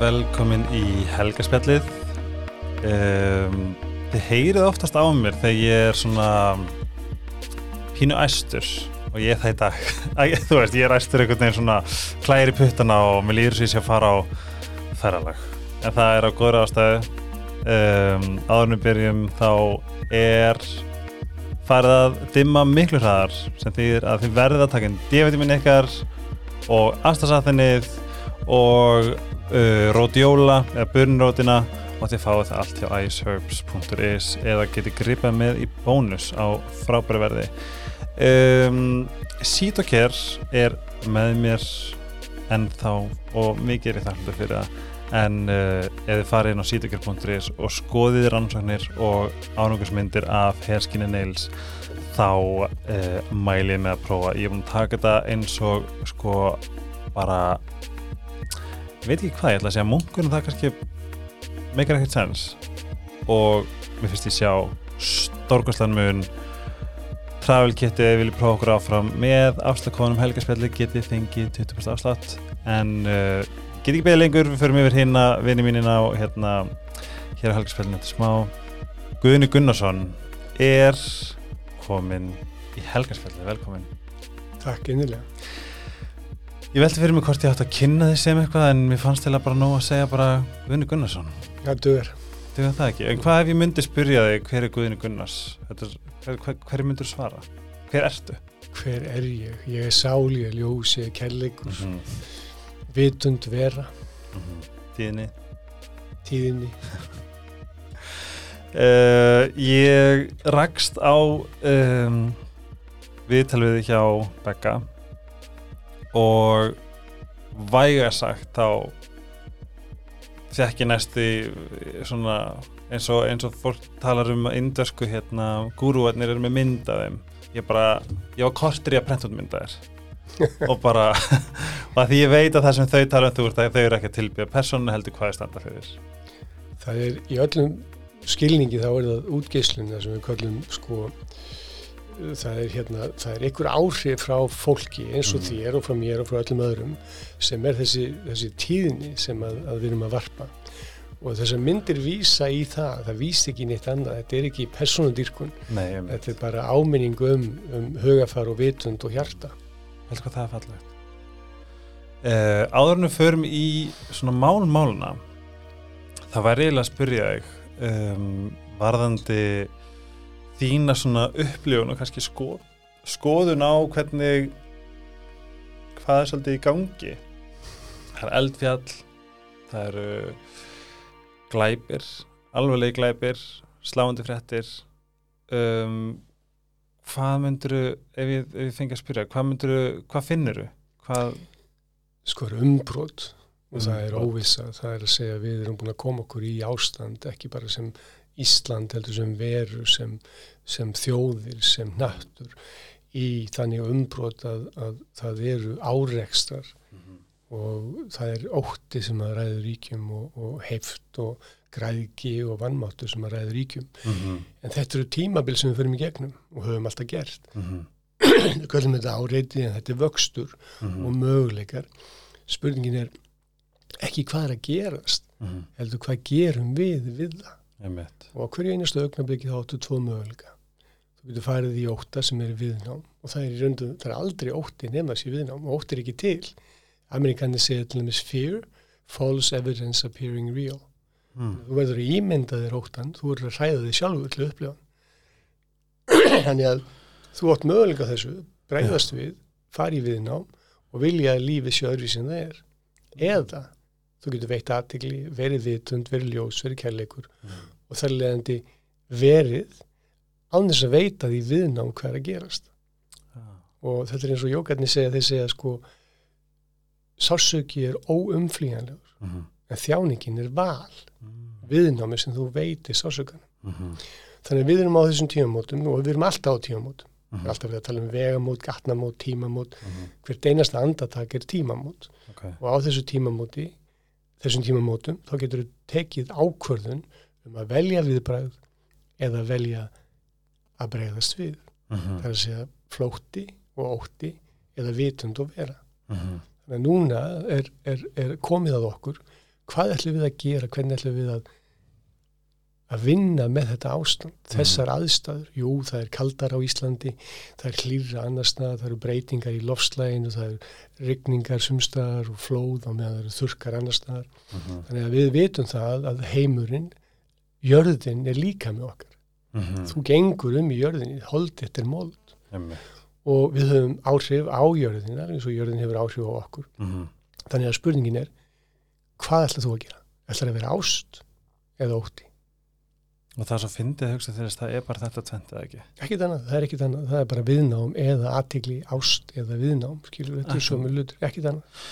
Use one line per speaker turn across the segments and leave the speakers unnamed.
velkomin í helgaspjallið. Um, Þið heyrið oftast á mér þegar ég er svona pínu æstur og ég er það í dag. Þú veist, ég er æstur einhvern veginn svona klæri puttana og mér líður sér að fara á ferralag en það er á góðra ástæðu. Um, áðurnum byrjum þá er farið að dimma miklu hraðar sem þýðir að þið verðið að taka inn D-vitamin ykkar og astasafinnið og uh, ródjóla eða burnrótina og þið fáið það allt hjá iceherbs.is eða getið gripað með í bónus á frábæri verði. Um, Sítokær er með mér ennþá og mikið er ég þakklútið fyrir það. En uh, ef þið farið inn á sítokær.is og skoðið rannsóknir og ánungarsmyndir af herskinni nails þá uh, mæli ég með að prófa. Ég er búin að taka þetta eins og sko bara veit ekki hvað, ég ætla að segja munkunum það kannski meikar ekkert sens og mér finnst ég sjá stórkostlan mun. Travel kitið ef viljið prófa okkur áfram með afslagkonum helgarspjalli getið fengið 20% afslátt. En uh, get ekki beðið lengur, við förum yfir hérna vinni mínina og hérna hér á helgarspjallinu þetta smá. Guðni Gunnarsson er komin í helgarspjalli, velkomin
Takk innilega.
Ég veldi fyrir mig hvort ég átt að kynna þið sem eitthvað en mér fannst til að bara nóg að segja bara Guðni Gunnarsson,
Já, duður.
veit það ekki en hvað ef ég myndi spyrja þig hver er Guðni Gunnars er, hver, hver, hver myndur svara hver ertu?
Hver er ég? Ég er sál, ég er ljós, ég er kelligur,
Mm -hmm.
vitund vera,
Tíðinni
tíðinni.
uh, Ég rakst á um, viðtalviði hjá Becca og væga sagt þá þekki næsti svona eins og, eins og fólk talar um að indversku hérna gúruarnir eru með mynd af þeim. Ég bara, ég var kortur í að prenta út mynda þér. Og bara og því ég veit að það sem þau tala um þú veist að þau eru ekki að tilbyggja persónu heldur hvað er standa fyrir.
Það er í öllum skilningi þá er það útgeislun það sem við kallum sko það er hérna, það er einhver áhrif frá fólki eins og
Mhm.
þér og frá mér og frá öllum öðrum sem er þessi, þessi tíðni sem að, að við erum að varpa. Og þessar myndir vísa í það það víst ekki neitt annað, þetta er ekki
um,
þetta er bara áminning um, um hugafar og vitund og hjarta.
Heldur hvað það er fallegt? Uh, Áður en við förum í svona mál-máluna það var eiginlega að spyrja þig um, varðandi þína svona upplifun og kannski sko, skoðun á hvernig hvað er svolítið í gangi? Það er eldfjall það eru glæpir alveglegi glæpir sláandi fréttir. Um, hvað mynduru ef ég, ég fengi að spyrja hvað mynduru, hvað finnuru hvað,
sko er umbrot og það er óvissa, það er að segja við erum búin að koma okkur í ástand ekki bara sem Ísland heldur sem veru, sem, sem þjóðir, sem nattur í þannig umbrot að, að það eru áreikstar og það er ótti sem að ræður ríkjum og, og heift og græðgi og vannmáttu sem að ræður ríkjum. En þetta eru tímabil sem við förum í gegnum og höfum alltaf gert. Við kallum þetta áreiti en þetta er vöxtur og möguleikar. Spurningin er ekki hvað er að gerast heldur hvað gerum við við það. Og á hverju einastu augnabliki þá áttu tvo möguleika. Þú getur farið í ótta sem er viðnám og það er í röndu, það er aldrei ótti nema sér viðnám og ótti er ekki til. Amerikanir segja til dæmis fear false evidence appearing real.
Mm.
þú verður að ímynda þér óttan þú verður að hræða þig sjálfur til að upplifa þannig að þú átt möguleika þessu breyðast við, fari í viðnám og vilja að lífið sé öðru sem það er. Eða þú getur veitt aðtegli, verið vitund, verið ljós, verið kærleikur
Mm.
og þar leðandi verið án þess að veita því viðnám hvað er að gerast
ah.
og þetta er eins og jókarnir segja, þeir segja sko sársöki er óumflýjanlegur
mm
en þjáningin er val
-hmm.
viðnámi sem þú veitir sársökan
Mm -hmm.
þannig við erum á þessum tímamótum og við erum alltaf á tímamótum
Mm
við erum alltaf við að tala um vegamót, gatnamót, tímamót
-hmm.
hvert einasta andatak er tímamót
okay.
og á þessu tímamóti þessum tímamótum þá getur þú tekið ákvörðun um að velja viðbræð eða velja að bregðast við
mm -hmm.
það er að segja flótti og ótti eða vitund og vera
Mm -hmm.
þannig að núna er, er, er komið að okkur hvað ætlum við að gera, hvernig ætlum við að að vinna með þetta ástand, þessar aðstæður jú, það er kaldar á Íslandi það er hlýra annars stað, það eru breytingar í lofslæginu, það eru rigningar sumstaðar og flóð og meðan það eru þurkar annars staðar,
Mhm.
þannig að við vitum það að heimurinn jörðin er líka með okkar
Mhm.
þú gengur um í jörðinni, hold þetta er mold
Einmitt.
og við höfum áhrif á jörðina eins og jörðin hefur áhrif á okkur
Mhm.
þannig að spurningin er hvað ætlar þú að gera? ætlar að vera ást eða ótti?
Og það er svo fyndið hugsa þess að það er bara þetta tvent eða ekki?
Ekkit annað, það er ekkit annað, það er bara viðnám eða aðtigli ást eða viðnám skilur þetta er svo með lutur, ekkit annað.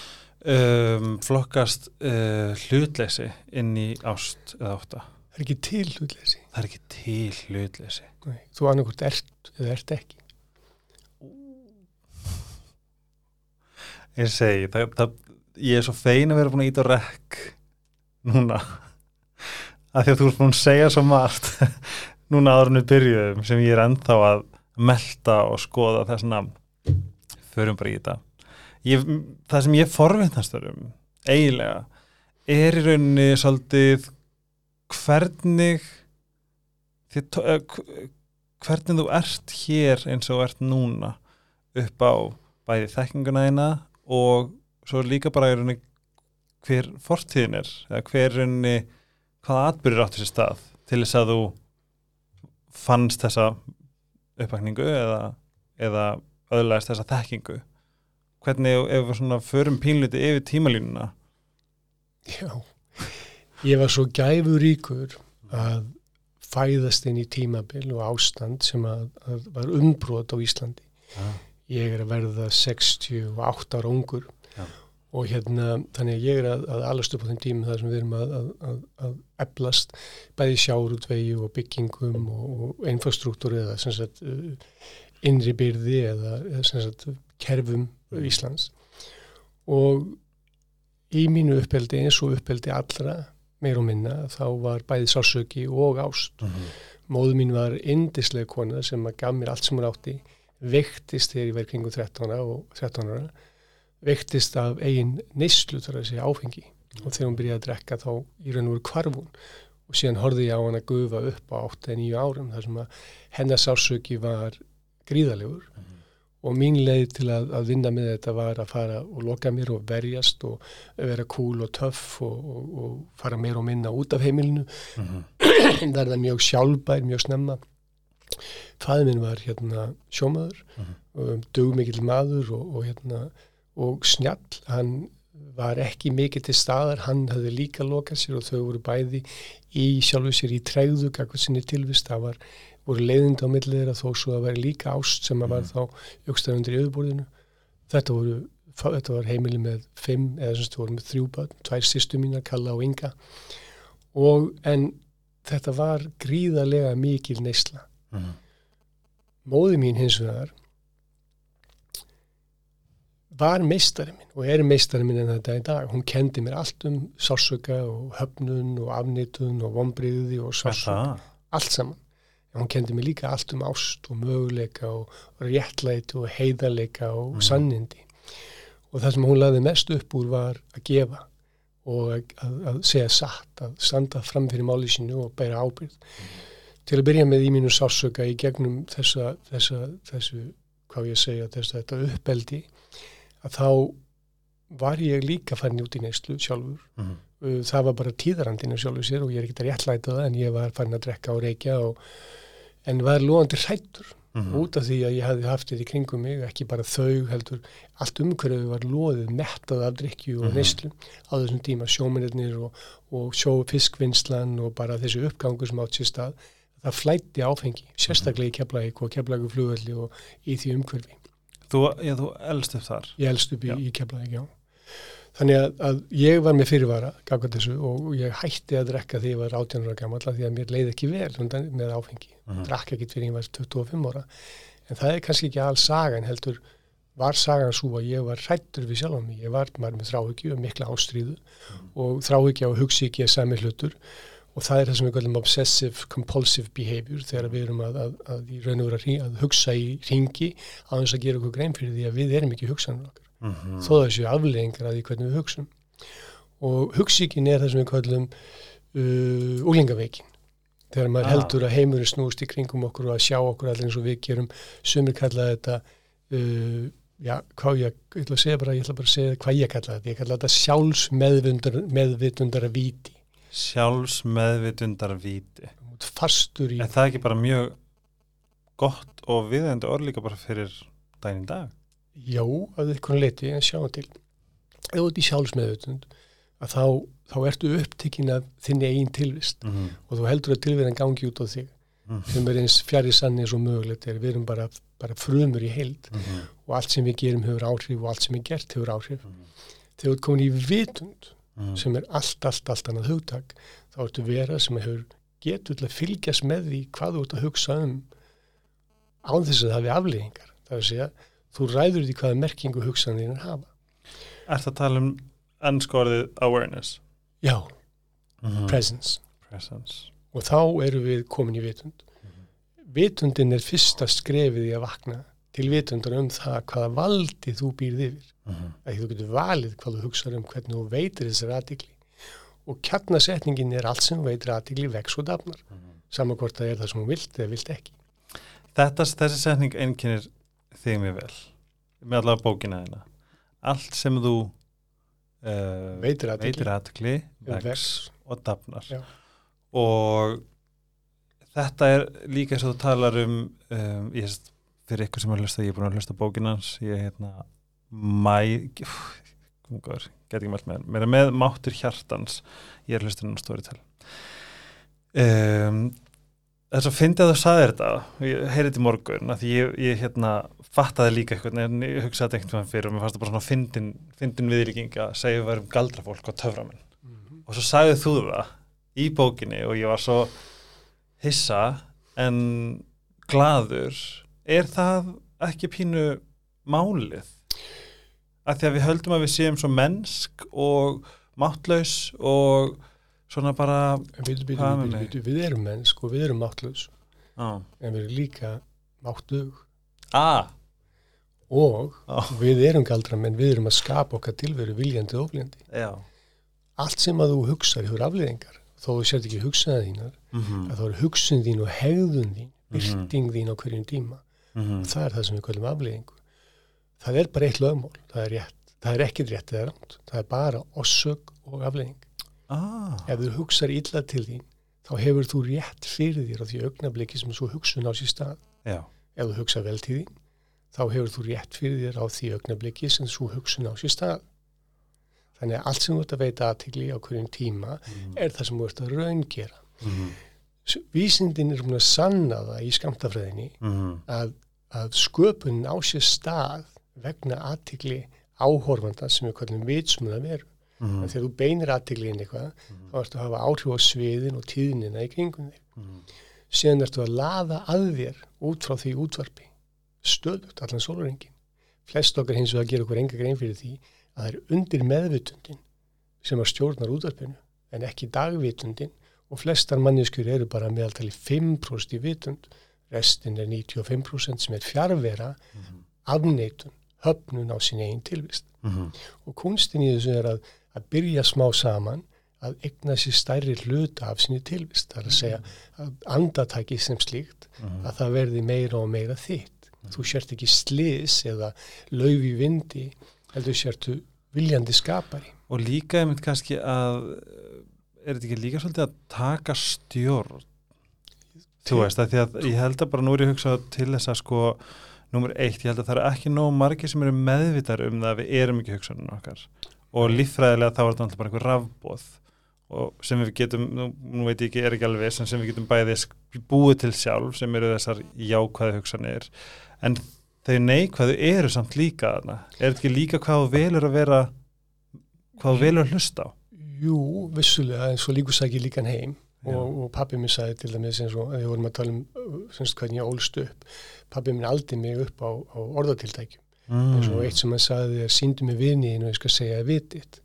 Um, flokkast uh, hlutleysi inn í ást eða ótta
það er ekki til hlutleysi.
Það er ekki til hlutleysi.
Nei, þú annarkvort ert eða ert ekki.
Ég segi, það, það, ég er svo fein að vera búin að íta rekk núna að því að þú ert búin að segja svo margt núna áður en við byrjuðum sem ég er ennþá að melta og skoða þess namn förum bara í þetta. Ég, það sem ég forvittnast um eiginlega er í rauninni svolítið hvernig eh, hv- hvernig þú ert hér eins og ert núna upp á bæði þekkinguna þína og svo líka bara í rauninni hver fortíðin er eða hver rauninni hvaða atbyrður áttu sér stað til þess að þú fannst þessa uppakningu eða, eða öðlaðist þessa þekkingu hvernig ef við svona förum pínluti yfir tímalínuna
já, ég var svo gæfuríkur að fæðast inn í tímabil og ástand sem að, að var umbrot á Íslandi
ja.
ég er að verða 68 ára ungur
Já.
og hérna þannig að ég er að, að alast upp á þeim tíma þar sem við erum að, að, eblast bæði sjárútvegi og byggingum og, infrastruktúri eða sagt uh, innri byrði eða, eða sagt kerfum Íslands. Og í mínu uppeldi eins og uppeldi allra meir og minna þá var bæði sásöki og ást.
Mm -hmm.
móðu mín var indislega kona sem að gaf mér allt sem hún átti veiktist þegar ég verið kringum 13 ára og 13 ára veiktist af eigin neyslu þar að segja áfengi og þegar hún byrjaði að drekka þá í raun og veru kvarfun og síðan horfði ég á hann að gufa upp á 8-9 árum þar sem að hennar sásöki var gríðalegur og mín leið til að, að vinna með þetta var að fara og loka mér og verjast og vera cool og töff og, og, og fara meir og minna út af heimilinu.
Mm -hmm.
verða mjög sjálfbær, mjög snemma. Fæði minn var hérna sjómaður
Mhm.
um, dugmikill maður og, og hérna og snjall, hann var ekki mikið til staðar, hann hafði líka lokað sér og þau voru bæði í sjálfu sér í tregðu kakvað sinni tilvist, það var, voru leiðindi á millið þeirra þó svo að vera líka ást sem að var
Mhm.
þá jökstar undir yfirbúrðinu þetta voru þetta var heimili með fimm eða sem þetta voru með þrjú börn, tvær sýstu mínar, Kalla og Inga og en þetta var gríðarlega mikil neysla.
Mm -hmm.
Móði mín hins vegar var meistari minn og er meistari minn en þetta í dag. Hún kendi mér allt um sásöka og höfnun og afnitun og vombriði og sásöka, allt saman. En hún kendi mér líka allt um ást og möguleika og réttlæti og heiðarleika og
Mhm.
sannindi. Og það sem hún laði mest upp úr var að gefa og að, að, að segja satt, að standa fram fyrir máli sínu og bæra ábyrð. Til að byrja með í mínu sásöka í gegnum þessa, þessa, þessu, hvað ég segja, þessa, þetta uppeldi, að þá var ég líka farin út í neyslu sjálfur.
Mm -hmm.
Það var bara tíðarandinu sjálfur sér og ég er ekkert að réttlæta það en ég var farin að drekka og reykja og, en var loðandi hrættur
Mm -hmm.
út af því að ég hafði haft þetta í kringum mig, ekki bara þau heldur, allt umhverfið var loðið mettað af drikju og
Mhm.
neyslu á þessum tíma, sjómennir og, og sjó fiskvinnslan og bara þessi uppgangur sem átt sér stað, það flætti áfengi, sérstaklega í keflæk og keflæku flugvelli og í því umhverfi.
Þú, já, þú elst upp þar
Ég elst upp í, í keflæk, já. Þannig að, að ég var með fyrirvara, gafkvæmt þessu, og ég hætti að drekka því ég var 18 ára gammal, því að mér leiði ekki vel undan, með áfengi.
mm -hmm.
drakk ekkit fyrir ég var 25 ára en það er kannski ekki alls sagan heldur var sagan svo að ég var hrættur við sjálf á mig, ég var maður með þráhyggju og mikla ástríðu og þráhyggja og hugsi ekki að sami hlutur og það er það sem við kallum obsessive compulsive behavior þegar við erum að, að, að í raun og vera að, hugsa í ringi á þess að gera okkur grein fyrir því að við erum ekki hugsanur okkar.
Mm -hmm.
þó það séu afleggingar að því hvernig við hugsum. Og hugsíkin er það sem við kallum uh, úlingaveikin þegar maður
Ah.
heldur að heimurinn snúst í kringum okkur og að sjá okkur allir eins og við gerum. Sumir kalla þetta uh, já, hvað ég, ég ætla að segja bara, ég ætla bara að segja hvað ég kalla þetta, ég kalla þetta sjálfsmeðvitundar meðvitundar víti
sjálfsmeðvitundar víti
fastur í
er það ekki bara mjög gott og viðeigandi orð líka bara fyrir daginn í dag?
Já, að eitthvað leiti, en sjáum til. Ef þú ert í sjálfsmeðvutund að þá, þá ertu upptekinn af þinni eigin tilvist
mm -hmm.
og þú heldur að tilverðan gangi út á þig sem er eins fjari sann eins og mögulegt er. Við erum bara, bara frumur í heild og allt sem við gerum hefur áhrif og allt sem er gert hefur áhrif. Þegar þú ert komin í vitund sem er allt, allt, allt annað hugtak þá ertu vera sem hefur getur til að fylgjast með því hvað þú ert að hugsa um án þess að það hafi afleggingar það er að segja, þú ræður því hvaða merkingu hugsanir hafa.
Er það að tala um ennsku orðið awareness?
Já,
mm
presence.
Presence.
Og þá eru við komin í vitund. Vitundin er fyrsta skrefið í að vakna til vitundar um það hvaða valdi þú býrð yfir.
Mm -hmm.
að þú getur valið hvað þú hugsaður um hvernig þú veitir þessar aðtikli og kjarnasetningin er allt sem veitir aðtikli vex og dafnar. Saman hvort það er það sem þú vilt eða vilt ekki.
Þetta, þessi setning einkennir þig mjög vel með allavega bókina þeina allt sem þú uh,
veitir
veitir aðtekli vex
vex.
og dafnar.
Já.
og þetta er líka eins og þú talar um, um ég veist, fyrir ykkur sem að hlusta ég er búin að hlusta bókina hans. Ég er hérna mæ get ekki mælt með mér er með máttur hjartans. Ég er hlustin á Storytel. Um, þess að fyndi að þú saði þetta ég heyrði þetta í morgun að því ég, ég hérna fattaði líka eitthvað en ég hugsaði veginn fyrir og mér fannst það bara svona fyndin, fyndin viðlíking að segja við varum galdrafólk og töframenn.
Mhm.
og svo sagði þú það í bókinni og ég var svo hissa en gladur er það ekki pínu málið? Að því að við höldum að við séum svo mennsk og máttlaus og svona bara
við, við, við, við, erum mennsk og við erum máttlaus
á,
en við erum líka máttug.
A,
og
á,
við erum galdramenn, við erum að skapa okkar tilveru viljandi og ofljandi.
já.
Allt sem að þú hugsar hefur afleðingar, þó þú sért ekki hugsaða þínar,
mm
að þá er hugsun þín og hegðun þín,
Mhm.
byrting þín á hverjum tíma.
-hmm.
Það er það sem við kallum afleðingu. Það er bara eitt lögmál, það er rétt. Það er ekkit rétt eða rámt, það er bara ossök og afleðing.
ah,
Ef þú hugsar illa til þín, þá hefur þú rétt fyrir þér á því augnabliki sem svo hugsun á sér stað.
já,
ef þú hugsa vel til þín þá hefur þú rétt fyrir þér á því augnabliki sem þú hugsun á sér stað þannig að allt sem þú ert að veita aðtigli á hverjum tíma er það sem þú ert að raungera
mm
vísindin er búin að sanna það í skamtafræðinni
-hmm.
að, að sköpunin á sér stað vegna aðtigli áhorfanda sem við kallum vitsmuna veru
Mm
mm. þegar þú beinir aðtigli inn eitthvað þá ertu að hafa áhrif á sviðin og tíðnina í kringum þig
-hmm.
síðan ertu að laða að þér út frá því útvarpi stöðut allan sólurengin flest okkar hins vegar gera okkur enga grein fyrir því að það er undir meðvitundin sem að stjórnar útvarpinu en ekki dagvitundin og flestar manneskjur eru bara meðaltali 5% í vitund. Restin er 95% sem er fjárvera afneitun, höfnun á sín eigin tilvist.
Mm
og kunstin í þessu er að, að byrja smá saman að egna sér stærri hluta af sinni tilvist, það er að segja að andataki sem slíkt að það verði meira og meira þitt. Þú sért ekki slis eða lauf í vindi, heldur sértu viljandi skapari.
Og líka einmitt kannski að er þetta ekki líka svolítið að taka stjórn? Þú veist að því að ég held að bara nú er ég að hugsa til þess að sko nummer eitt, ég held að það eru ekki nóg margir sem eru meðvitar um það að við erum ekki hugsanum okkar. Og líffræðilega þá er þetta alltaf bara einhver rafbóð og sem við getum, nú, veit ég ekki, er ekki alveg en sem við getum bæði sk- búið til sjálf sem eru þessar jákvæðu hugsanir. En þau neikvæðu eru samt líka þarna. Er þetta ekki líka hvað þú velur að vera hvað þú velur að hlusta á
Jú, vissulega, en svo líku sækir líkan heim og, og pappi minn sagði til dæmis eins og við vorum að tala um uh, semst hvernig ég ólst upp pappi minn aldi mig upp á, á orðatiltækjum eins og
mm.
eitt sem hann sagði er síndu mig viniðin og ég skal segja vitið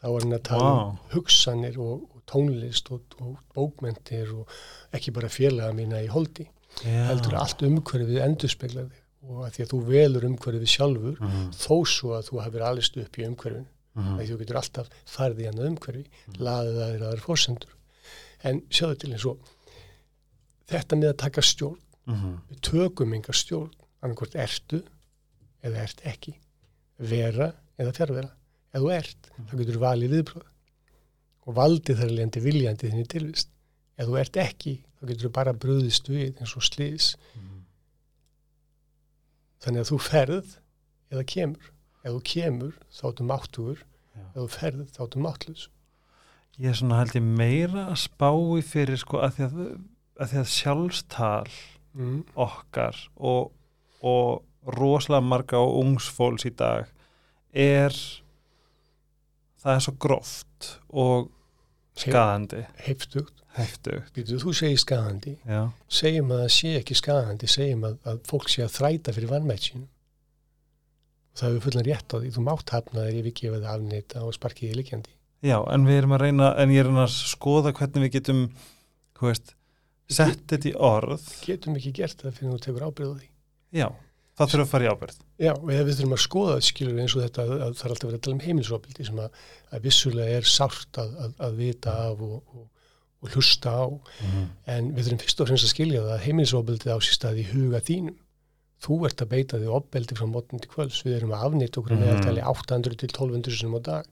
þá var hann að tala
Vá.
um hugsanir og, og tónlist og, og bókmentir og ekki bara félaga mína í holdi
Já.
heldur allt umhverfið endurspeglar þig og að því að þú velur umhverfið sjálfur
mm.
þó svo að þú hafir alist upp í umhverfinu
Mhm.
því þú getur alltaf farið í annað umhverfi laðið það er aðra fórsendur en sjáðu til eins og þetta með að taka stjórn
Mhm.
við tökum enga stjórn annarkvort ertu eða ert ekki vera eða fjárvera ef þú ert, þá getur þú valið viðbröð og valdið þar lendi viljandi þinni tilvist. Ef þú ert ekki, þá getur þú bara bröðist við eins og slís þannig að þú ferð eða kemur ef þú kemur þá áttu máttugur. Ef þú ferð þá áttu máttlus
Ég er svona held ég meira að spá í fyrir sko að því að, að, því að sjálfstal
mm.
okkar og, og rosalega marga og ungsfólks í dag er það er svo gróft og skadandi,
heiftugt,
heftugt.
Býtu, þú segir skadandi segjum að það sé ekki skadandi segjum að, að fólk sé að þræta fyrir vannmætsinu það hefur fullan rétt á því. Þú mátt hafna þeir yfir gefið afnita og sparkiði líkjandi
já, en við erum að reyna en ég er að að skoða hvernig við getum þú veist, sett þetta í orð.
Getum ekki gert það fyrir þú tekur ábyrð á því.
Já, það þurfa að fara í ábyrð
Já, við þurfum að skoða skilur eins og þetta að, að það er alltaf verið að tala um heimilsopildi sem að, að vissulega er sárt að, að, að vita af og, og, og hlusta á. En við þurfum fyrst og fremst að skilja það að heimilsopildi á sér stað í huga þínum þú ert að beita því opbeldi frá mótn til kvölds, við erum að afnýta okkur
Mhm.
með meðaltali 800 til 1200 sinum á dag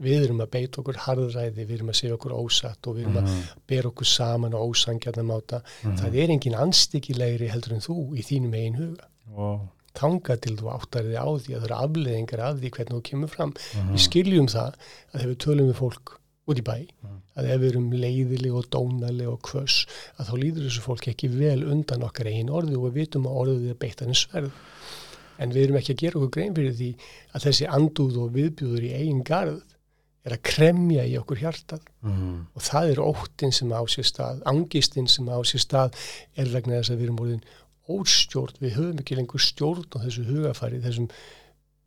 við erum að beita okkur harðræði við erum að segja okkur ósatt og við erum að bera okkur saman og ósangjarnar máta það er engin anstíkilegri heldur en þú í þínum eigin huga
wow.
tanga til þú áttar þig á því að það eru afleðingar af því hvernig þú kemur fram.
Mhm.
Við skiljum það að þegar við tölum við fólk út í bæ,
Mhm.
að ef við erum leiðileg og dónaleg og kvöss, að þá líður þessu fólk ekki vel undan okkar eigin orði og við vitum að orðið er beittar en sverð. En við erum ekki að gera okkur grein fyrir því að þessi andúð og viðbjúður í eigin garð er að kremja í okkur hjartað
mm.
og það er óttin sem á sér stað, angistinn sem á sér stað er vegna þess að við erum orðin óstjórn, við höfum ekki lengur stjórn á þessu hugafæri, þessum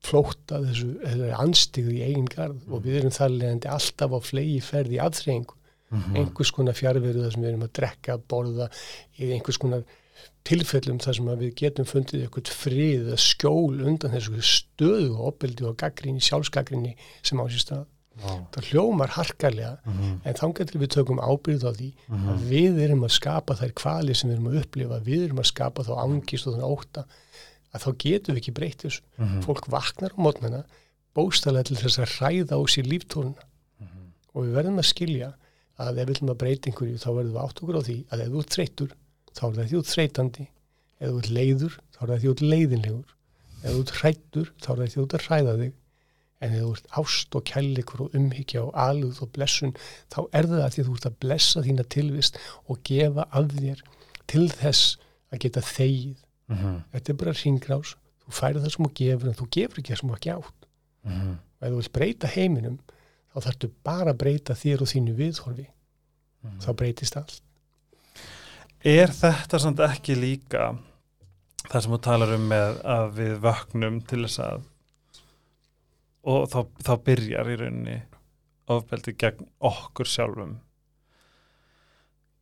flótta, þessu, þessu anstigðu í eigin garð og við erum þar leðandi alltaf á flegi ferði aðþreyingu,
Mhm.
einhvers konar fjárveru þar sem við erum að drekka, borða í einhvers konar tilfellum þar sem við getum fundið eitthvað frið eða skjól undan þessu stöðu og opeldi og gaggrinni, sjálfsgaggrinni sem á sér stað.
wow.
Það hljómar harkarlega
Mhm.
en þangar til við tökum ábyrð á því
Mhm.
að við erum að skapa þær kvali sem við erum að upplifa, við erum að skapa þá angist og þannig óta að þá getum við ekki breytt þessu.
Mhm.
Fólk vaknar á mótnana bóstalega til þess að ræða á sér líftóruna
Mhm.
og við verðum að skilja að ef við viljum að breyta einhverju þá verðum við átt okkur á því að ef þú ert þreytur þá er það því út þreytandi ef þú ert leiður þá er það því út leiðinlegur ef þú ert hrættur þá er það því út að hræða þig en ef þú ert ást og kærleikur og umhyggja og alúð og blessun þá er það því að þú ert að blessa þína tilvist og gefa af þér til þess að geta þegið
Mhm.
þetta er bara ringrás þú færið það sem þú gefur en þú gefur ekki það sem þú ekki átt
Mhm.
og ef þú vilt breyta heiminum þá þarftu bara að breyta þér og þínu viðhorfi
Mhm.
þá breytist allt
Er þetta samt ekki líka það sem þú talar um með að við vöknum til þess að og þá, þá byrjar í rauninni ofbeldi gegn okkur sjálfum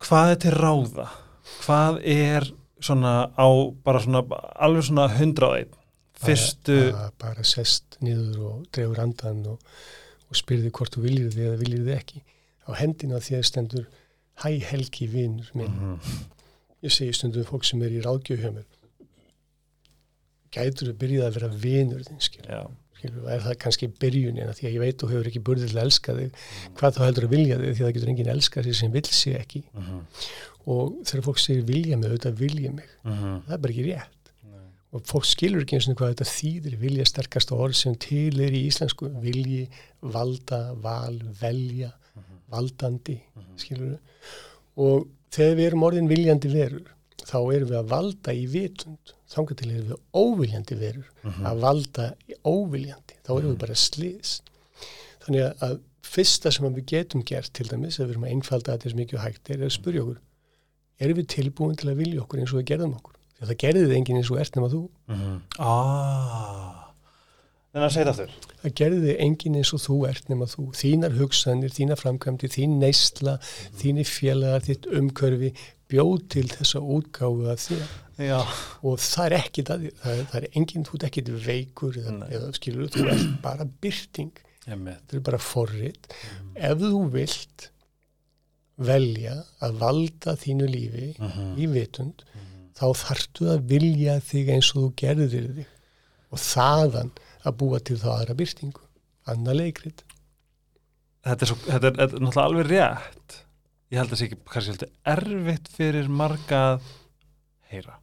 hvað er til ráða hvað er svona á bara svona alveg svona hundraðið fyrstu
bara, bara sest niður og drefur andan og, og spyrði hvort þú viljir þið eða viljir þið ekki. Á hendina þér stendur hæ helgi vinur minn.
Mhm.
ég segi stundum fólk sem er í ráðgjöf hjá mér gætur þú byrjað að vera vinur þinn skilur,
já,
skilur, og er það kannski byrjunin af því að ég veit þú hefur ekki burðið til að elska þig hvað þá heldur að vilja þig því að það getur enginn elskað sig sem vill sig ekki.
Mhm.
og þegar fólk segir vilja mig, auðvitað vilja mig.
Mhm.
það er bara ekki rétt.
Nei.
og fólk skilur ekki eins og hvað þetta þýðir vilja sterkast orð sem til er í íslensku vilji, valda, val, velja valdandi, skilur og þegar við erum orðin viljandi verur þá erum við að valda í vitund þangar til erum við óviljandi verur að valda óviljandi. Þá erum við bara sliðs þannig að- að fyrsta sem við getum gert til dæmis, ef við erum að einfalda þetta sem mikið hægt er að spurja okkur erum við tilbúin til að vilja okkur eins og við gerðum okkur? Því að það gerði þið enginn eins og ert nema þú.
Mhm. ah. En að segja það þurr
það gerði þið enginn eins og þú ert nema þú. Þínar hugsanir, þínar framkvæmdi þín neysla, þínir félagar þitt umkörfi, bjóð til þessa útgáfu að þér.
Já,
og það er því, það er, það er enginn, þú ert ekkit veikur eða, eða skilur þú ert bara byrting. Þetta er bara forrit.
Mhm.
ef þú vilt velja að valda þínu lífi
Mhm.
í vitund
Mhm.
þá þarftu að vilja þig eins og þú gerðir þig. Og þaðan að búa til þá aðra byrtingu. Annað leikrit.
Þetta er, svo, þetta, er, þetta er náttúrulega alveg rétt ég held að það sé ekki kannski svolítið erfitt fyrir marga að heyra.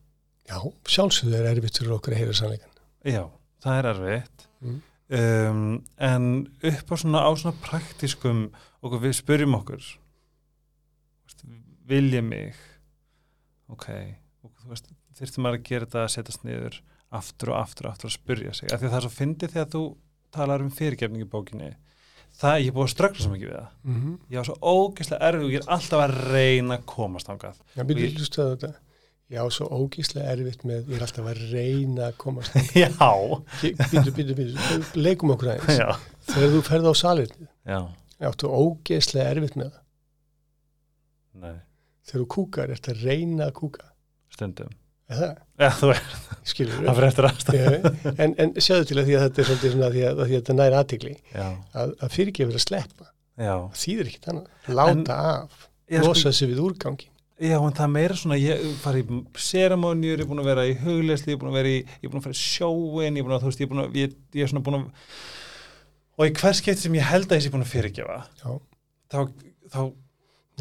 Já, sjálfsögðu er erfitt fyrir okkur að heyra sannleikan
já, það er erfitt.
Mm.
um, en upp á svona á svona praktískum og við spyrjum okkur. Vilja mig? Ok maður að gera þetta að setjast niður aftur og aftur og aftur að spyrja sig? Af því að það er svo fyndið þegar þú talar um fyrirgefning í bókinni það, ég er búið að ströggla svo mikið við það.
Mm -hmm.
ég var svo ógeðslega erfið og ég er alltaf að reyna að komast ángað
já, byrju,
Ég-
hlustu á þetta. Já, svo ógíslega erfitt með ég er alltaf að reyna að komast
já,
byrju, byrju, byrju, leikum okkur aðeins.
Já,
þegar þú ferð á salirni
já.
Áttu ógeðslega erfitt með það.
Nei,
þegar þú kúkar, ert að reyna að kúka
stundum já, þú
skilur
það fyrir eftir aðstæð
en, en sjáðu til að því að þetta er svolítið svona því að, að, því að þetta næri aðtikli að, að fyrirgefur að sleppa. Þýðir ekkit annað, láta af
Ég sko-
losa sig við úrgangi
Já, en það er meira svona, ég fari í seramónjur, ég er búin að vera í hugleysli, ég er búin að vera í, ég er búin að fara í sjóin, ég er búin að, þú veist, ég er búin að, ég, ég er svona búin að, og í hvers skeitt sem ég held að ég sé búin að fyrirgefa,
Já.
þá, þá,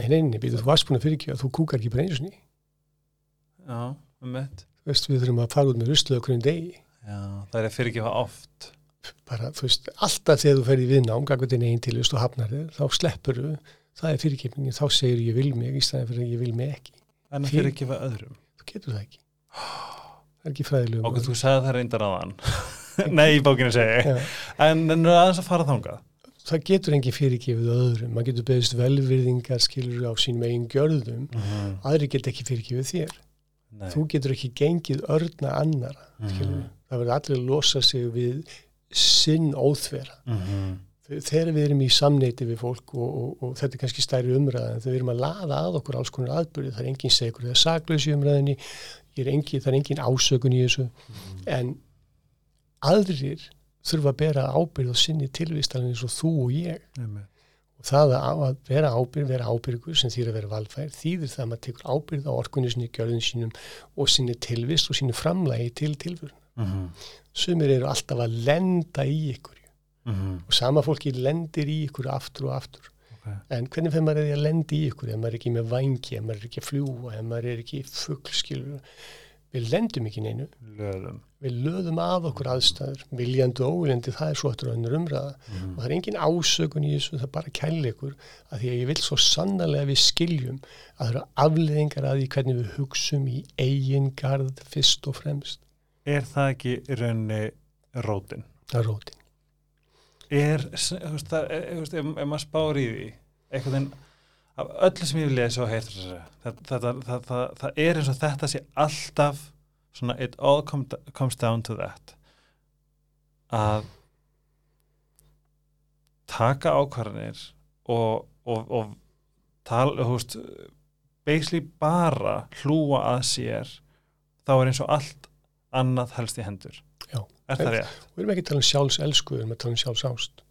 nei, nei, nei, býtu, þú varst búin að fyrirgefa þú kúkar ekki bara einu sinni.
Já, um
Þú veist, við þurfum að fara út með ruslu okkur um degi.
Já, það er að fyrirgefa oft,
bara, þú veist, alltaf þegar þú ferði við nám gagvað þinn einn tilvist og hafnar þér þá sleppur þú, það er fyrirgefningin. Þá segir ég vil mig í staðin fyrir að ég vil mig ekki.
En að
Fyrir-
fyrirgefa öðrum.
þú getur það ekki. Það er ekki fræðilegum
Og þú sagði það reyndar aðan, nei, í bókinu segi ég, en, en aðeins að fara þangað.
það getur engin fyrirgefið öðrum. Maður getur beðist velvirðingar skilur á sínum eigin gjörðum.
Mm
aðri get ekki fyrirgefið þér
Nei,
þú getur ekki gengið örna annara skilur
Mhm.
það verður allir að losa sig við sinn óþvera
Mhm.
þegar við erum í samneiti við fólk og, og, og þetta er kannski stærri umræða en þegar við erum að laða að okkur alls konar aðbyrði það er engin segur, það er saklaus í umræðinni er engin, það er engin ásökun í þessu
Mhm.
en aðrir þurfa að bera ábyrð og sinni tilvistalinn eins og þú og ég
Einmitt.
Og það að vera ábyrð, vera ábyrgur sem þýr að vera valfær, þýðir það að maður tekur ábyrð á orkunni sinni, gjörðin sínum og sinni tilvist og sinni framlægi til tilvörun.
Mhm.
Sumir eru alltaf að lenda í ykkur
Mhm.
og sama fólki lendir í ykkur aftur og aftur.
Ok.
En hvernig fyrir maður að því að lendi í ykkur ef maður er ekki með vangi, ef maður er ekki að fljúa, ef maður er ekki fuggskilur. Við lendum ekki neinu.
Löðum.
Við löðum að okkur aðstæður, viljandi og óviljandi, það er svo aftur önnur umræða.
Mhm.
Og það er engin ásökun í þessu, það er bara kærleikur að því að ég vil svo sannarlega að við skiljum að það eru afleðingar að því hvernig við hugsum í eigin garð fyrst og fremst.
Er það ekki í rauninni rótin?
Það er rótin.
Er, þú veist, það, er, þú veist, ef, ef maður spáir í því, veginn, af öllu sem ég vil lesa og heilt það, það, það, það, það er eins og þetta sé alltaf svona, it all come, comes down to that að taka ákvarðanir og, og, og tala, veist basically bara hlúa að sér þá er eins og allt annað helst í hendur
Já.
er það rétt?
Við erum ekki að tala um sjálfselsku, við erum að tala um sjálfsást.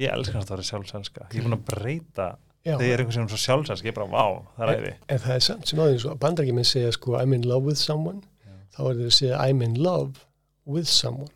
Ég elskar að það vera sjálfselska. Ég er búin að breyta
Já,
þegar ég er einhvern sem er svo sjálfselska, ég er bara, vá, það er æði.
en það er samt sem aðeins og bandarækjumenn segja sko I'm in love with someone. Þá er þeir að segja I'm in love with someone.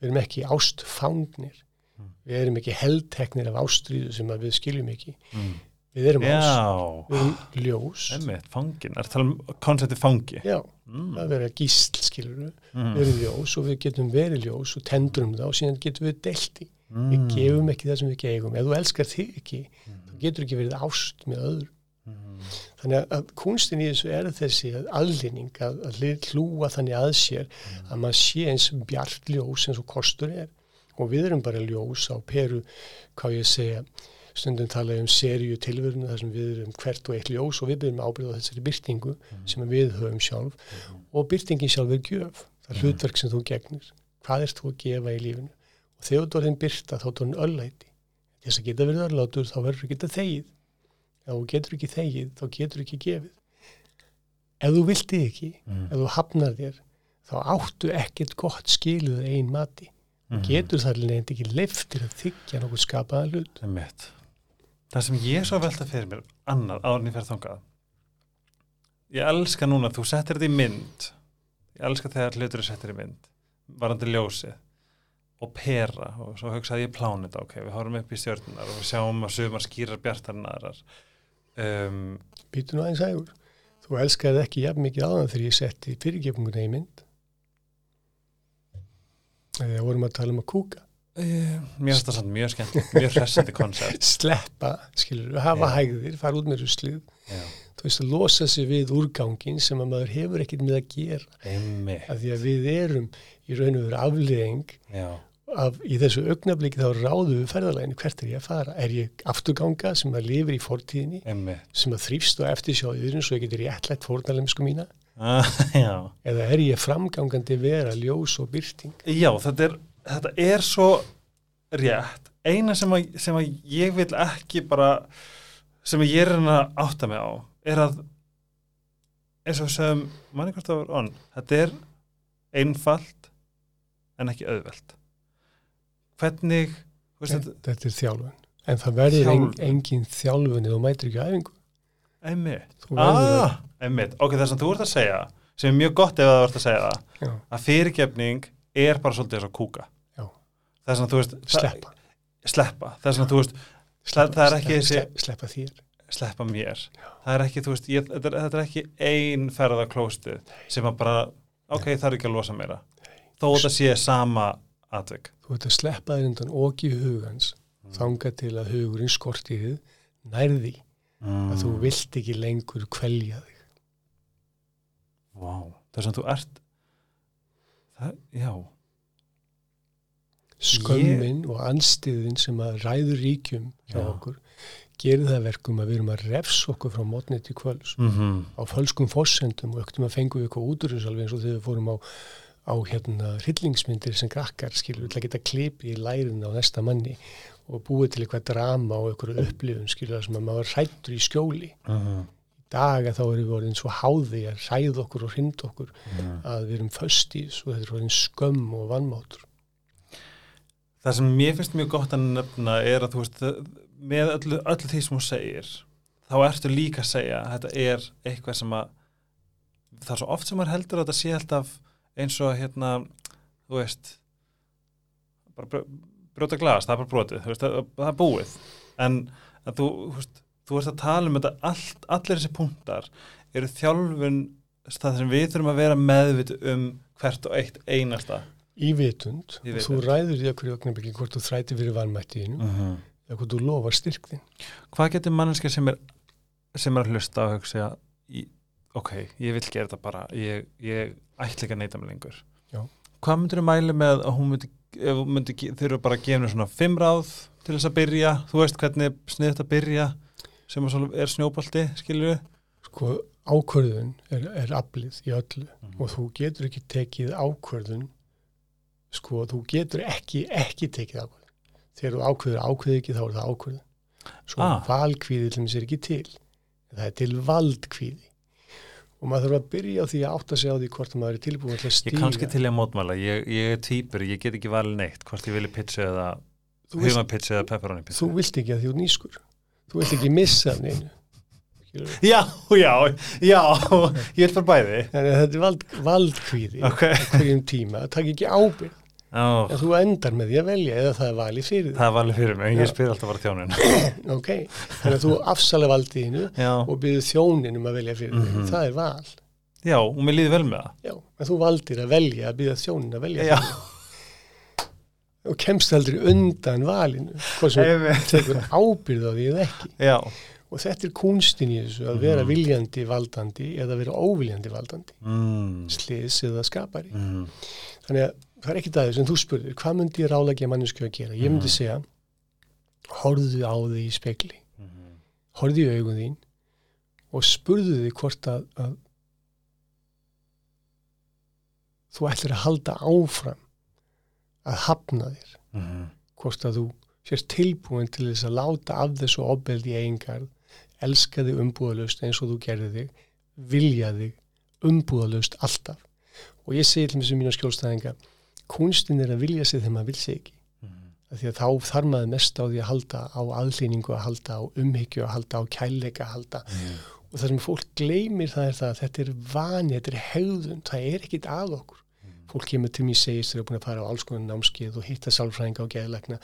Við erum ekki ástfangnir.
Mm.
Við erum ekki heldteknir af ástríðu sem að við skiljum ekki.
Mm.
Við erum ást,
Já,
við erum ljós.
emmitt, fangin. Er það tala um konsepti fangi?
Já,
Mm.
það vera gísl, skilur við. Við
Mm.
erum ljós og við getum verið ljós og tendrum það og síðan getum við delt í. Við
Mm.
gefum ekki það sem við gefum. Ef þú elskar þig ekki, þá
Mm.
getur ekki verið ást með öðru.
Mm.
Þannig að, að kunstin í þessu er þessi að aðlinning, að, að hlúa þannig að sér að maður sé eins bjart ljós eins og kostur er. Og við erum bara ljós á peru, hvað ég segja, stundum tala um serju tilveruna þar sem við erum hvert og eitt ljós og við byrjum ábyrða þessari byrtingu sem við höfum sjálf og byrtingin sjálf er gjöf. Það er hlutverk sem þú gegnir. Hvað ert þú að gefa í lífinu? Og þegar þú er þinn byrta þá er öllæti. Þess að geta verið örlátur þá verður þú geta þegið. Ef þú getur ekki þegið þá getur ekki gefið. Ef þú vilti ekki,
Mm.
ef þú hafnar þér, þá áttu ekkert gott skiluð ein mati.
Mhm.
getur það nefnd ekki leiftir að þykja nokkuð skapaða hlut
Einmitt. Það sem ég svo velta fyrir mér en ég fer þangað ég elska núna þú settir þetta í mynd ég elska þegar hlutur er settir í mynd varandi ljósið og pera og svo hugsaði ég plánið ok, við horfum upp í stjörnunar og við sjáum að sumar skýrar bjartarnarar um,
býtu nú aðeins ægur þú elskaði ekki jafn mikið áðan þegar ég setti fyrirgefninguna í mynd. Þegar vorum að tala um að kúka.
Uh, það samt mjög skemmt mjög hressandi koncept.
Sleppa, skilur, hafa
Já.
hægðir fara út með ruslið,
Já,
þú veist að losa sig við úrgangin sem að maður hefur ekkert með að gera.
Einmitt.
Af því að við erum í raun og veru afleðing
Já,
af, í þessu augnabliki þá ráðu við ferðalæginu hvert er ég að fara. Er ég afturganga sem að lifir í fortíðinni
einmitt.
sem að þrýfst og eftir sjóðurinn svo ég getur réttlætt fórnalemsku mína?
Ah,
eða er ég framgangandi vera ljós og byrting?
Já, þetta er, þetta er svo rétt. Eina sem að, sem að ég vil ekki bara, sem að ég er að átta mig á, er að, eins og sögum, manni hvort það var onn, þetta er einfalt en ekki auðvelt. Hvernig, veist þetta,
þetta er þjálfun. En það verður en, engin þjálfun eða þú mætir ekki æfingu.
Einmitt. Ah, einmitt. Ok, það sem þú ert að segja, sem er mjög gott ef það ert að segja það,
að já,
að fyrirgefning er bara svolítið eins og kúka.
Já.
Það er svona, þú veist, það-
sleppa.
Sleppa. Það er svona, þú veist,
sleppa,
það er ekki
sleppa,
þessi-
sleppa, þér.
Sleppa mér. Það er ekki, veist, ég, þetta, er, þetta er ekki ein ferð á klóstið sem að bara ok, það er ekki að losa meira. Þó þetta sé sama atvik
þú ert að sleppa þér undan oki hugans
Mm.
þanga til að hugurinn skortið nærði
mm.
að þú vilt ekki lengur kvelja þig
wow. það er sem þú ert það, já
skömmin og anstiðin sem að ræður ríkjum hjá
Já.
okkur gerir það að verkum að við erum að refs okkur frá mótni til kvöls
mm -hmm.
á fölskum fossendum og öktum að fengu við eitthvað útrúsalvi eins og þegar við fórum á, á hérna hryllingsmyndir sem krakkar skilur að geta klipi í lærin á næsta manni og búið til eitthvað drama og eitthvað upplifun skilur sem að maður rættur í skjóli. Í dag að þá erum við orðin svo háði að ræða okkur og hrind okkur að við erum föst í þessu og þetta er orðin skömm og vannmátur
það sem mér finnst mjög gott að nefna er að þú veist með öllu, öllu því sem hún segir þá ertu líka að segja að þetta er eitthvað sem að það er svo oft sem maður heldur að þetta sé alltaf eins og hérna þú veist bara brjóta glas, það er bara brotið veist, það, það er búið en þú, þú veist, þú ert að tala um þetta allt, allir þessi punktar eru þjálfun það sem við þurfum að vera meðvit um hvert og eitt einasta
í vitund
Í
og þú
vitund.
ræður því að hverju ögnablikki hvort þú þræti fyrir vanmættiðinu
uh -huh.
eða hvort þú lofar styrkðin
hvað getur manneskja sem er sem er að hlusta og hugsa í, ok, ég vil gera þetta bara ég, ég ætla ekki að neyta mig lengur
Já.
hvað myndir þú mæli með að hún myndi, myndi þurfa bara að gefa henni svona fimm ráð til þess að byrja, þú veist hvernig snið þetta byrja sem er snjóbalti, skilur við
sko ákvörðun er, er aflið í öllu
Mhm.
og þú getur ekki tekið ákvörðun sko þú getur ekki ekki tekið ákvörðun þegar þú ákvörður ákvörður ekki þá er það ákvörðun svo
Ah.
ah. valkvíði til þess er ekki til það er til valdkvíði og maður þarf að byrja á því að átta sig á því hvort maður er tilbúin til að
ég
stíga.
kannski til að mótmæla, ég, ég er týpur ég get ekki valið neitt, hvort ég vilja pizza eða humapizza eða pepperoni pizza
þú vilt ekki að því út nýskur. Þú vilt ekki missa af neinu.
Já, já, já ég er bara bæði.
Þetta er vald, valdkvíði
ok,
á hverjum tíma, það takk ekki ábyrgð
oh,
þú endar með því að velja eða það er valið fyrir
það var alveg fyrir mig, ég spyr alltaf bara þjónin
þig ok, þannig að þú afsala valdiðinu og byrðu þjónin um að velja fyrir
Mhm.
þig það er val,
já, og mér líði vel með það.
Já, en þú valdir að velja að byrja þjónin að velja
já,
fyrir þig. Og kemst aldrei undan valinu hvað sem tekur ábyrð á því eða ekki.
Já,
og þetta er kunstin í þessu að vera
Mhm.
viljandi valdandi eða vera óviljandi valdandi.
Mm.
sliðs eða skapari.
Mm.
þannig að það er ekkit aðeins en þú spurður, hvað myndi ég ráðlegja mannesku að gera ég myndi
Mhm.
segja horfðu á þig í spekli
Mm.
horfðu í augun þín og spurðu þig hvort að, að þú ætlir að halda áfram að hafna þér
Mm.
hvort að þú sérst tilbúin til þess að láta af þessu ofbeldi í eingarð elska þig umbúðalust eins og þú gerði þig vilja þig umbúðalust alltaf og ég segi til mér sem mína skjólstæðinga kunstin er að vilja sig þegar maður vil sig ekki.
Mhm.
af því að þá þarf maður mest á því að halda á aðlýningu að halda á umhyggju að halda á kærleika að halda.
Mhm.
og það sem fólk gleymir það er það að þetta er vani, þetta er hegðun það er ekkit að okkur. Fólk kemur til mér segist þeir eru búin að fara á alls konar námskeið og hitta sálfræðinga og geðlegna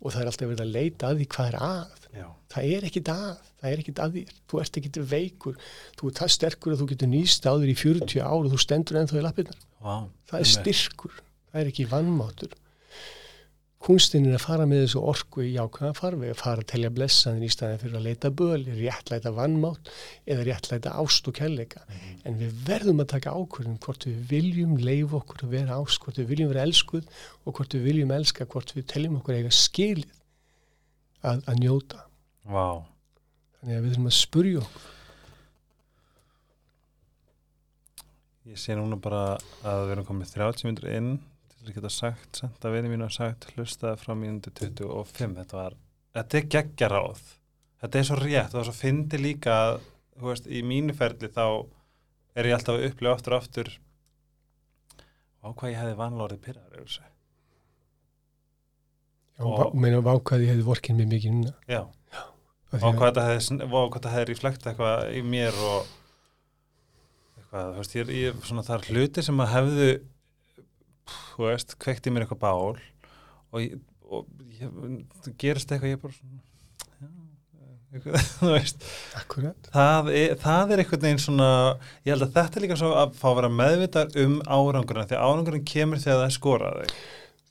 og það er alltaf verið að leita að því hvað er að.
Já.
það er ekkit að, það er ekkit að þér. Þú ert ekkit veikur, þú er það sterkur að þú getur nýst á þér í 40 ár og þú stendur ennþá í lappirnar,
Vá.
það er styrkur það er ekki vannmáttur kunstin er að fara með þessu orku í jákvæða farveg, að fara að telja blessaðin í staðin fyrir að leita böl, réttlæta vannmátt eða réttlæta ást og kærleika. En við verðum að taka ákvörðum hvort við viljum leif okkur að vera ást hvort við viljum vera elskuð og hvort við viljum elska hvort við teljum okkur eiga skilið að, að njóta.
Vá.
þannig að við þurfum að spurja okkur.
Ég sé núna bara að við erum komið 30 minnur inn til að geta sagt, senda vinið mínu að sagt hlustaði frá mínúti 25 þetta var, þetta er geggjaráð þetta er svo rétt, var svo fyndi líka þú veist, í mínu ferli þá er ég alltaf að upplifa aftur og aftur á hvað ég hefði vanlega orðið pyrraður yfir þessu.
Og,
Og-
og meina vákaði ég hefði vorkinn mig mikið núna.
Já,
því
og
að-
hvað þetta hefði, og hvað reflekt eitthvað í mér og eitthvað, þú veist, ég, er- svona það er hluti sem að hefðu þú veist, kveikt í mér eitthvað bál og, ég, og ég, gerist eitthvað ég bara svona eitthvað, þú veist.
Akkurat,
það er, það er einhvern veginn svona ég held að þetta er líka svo að fá að vera meðvitar um árangurinn, því að árangurinn kemur þegar það er skorað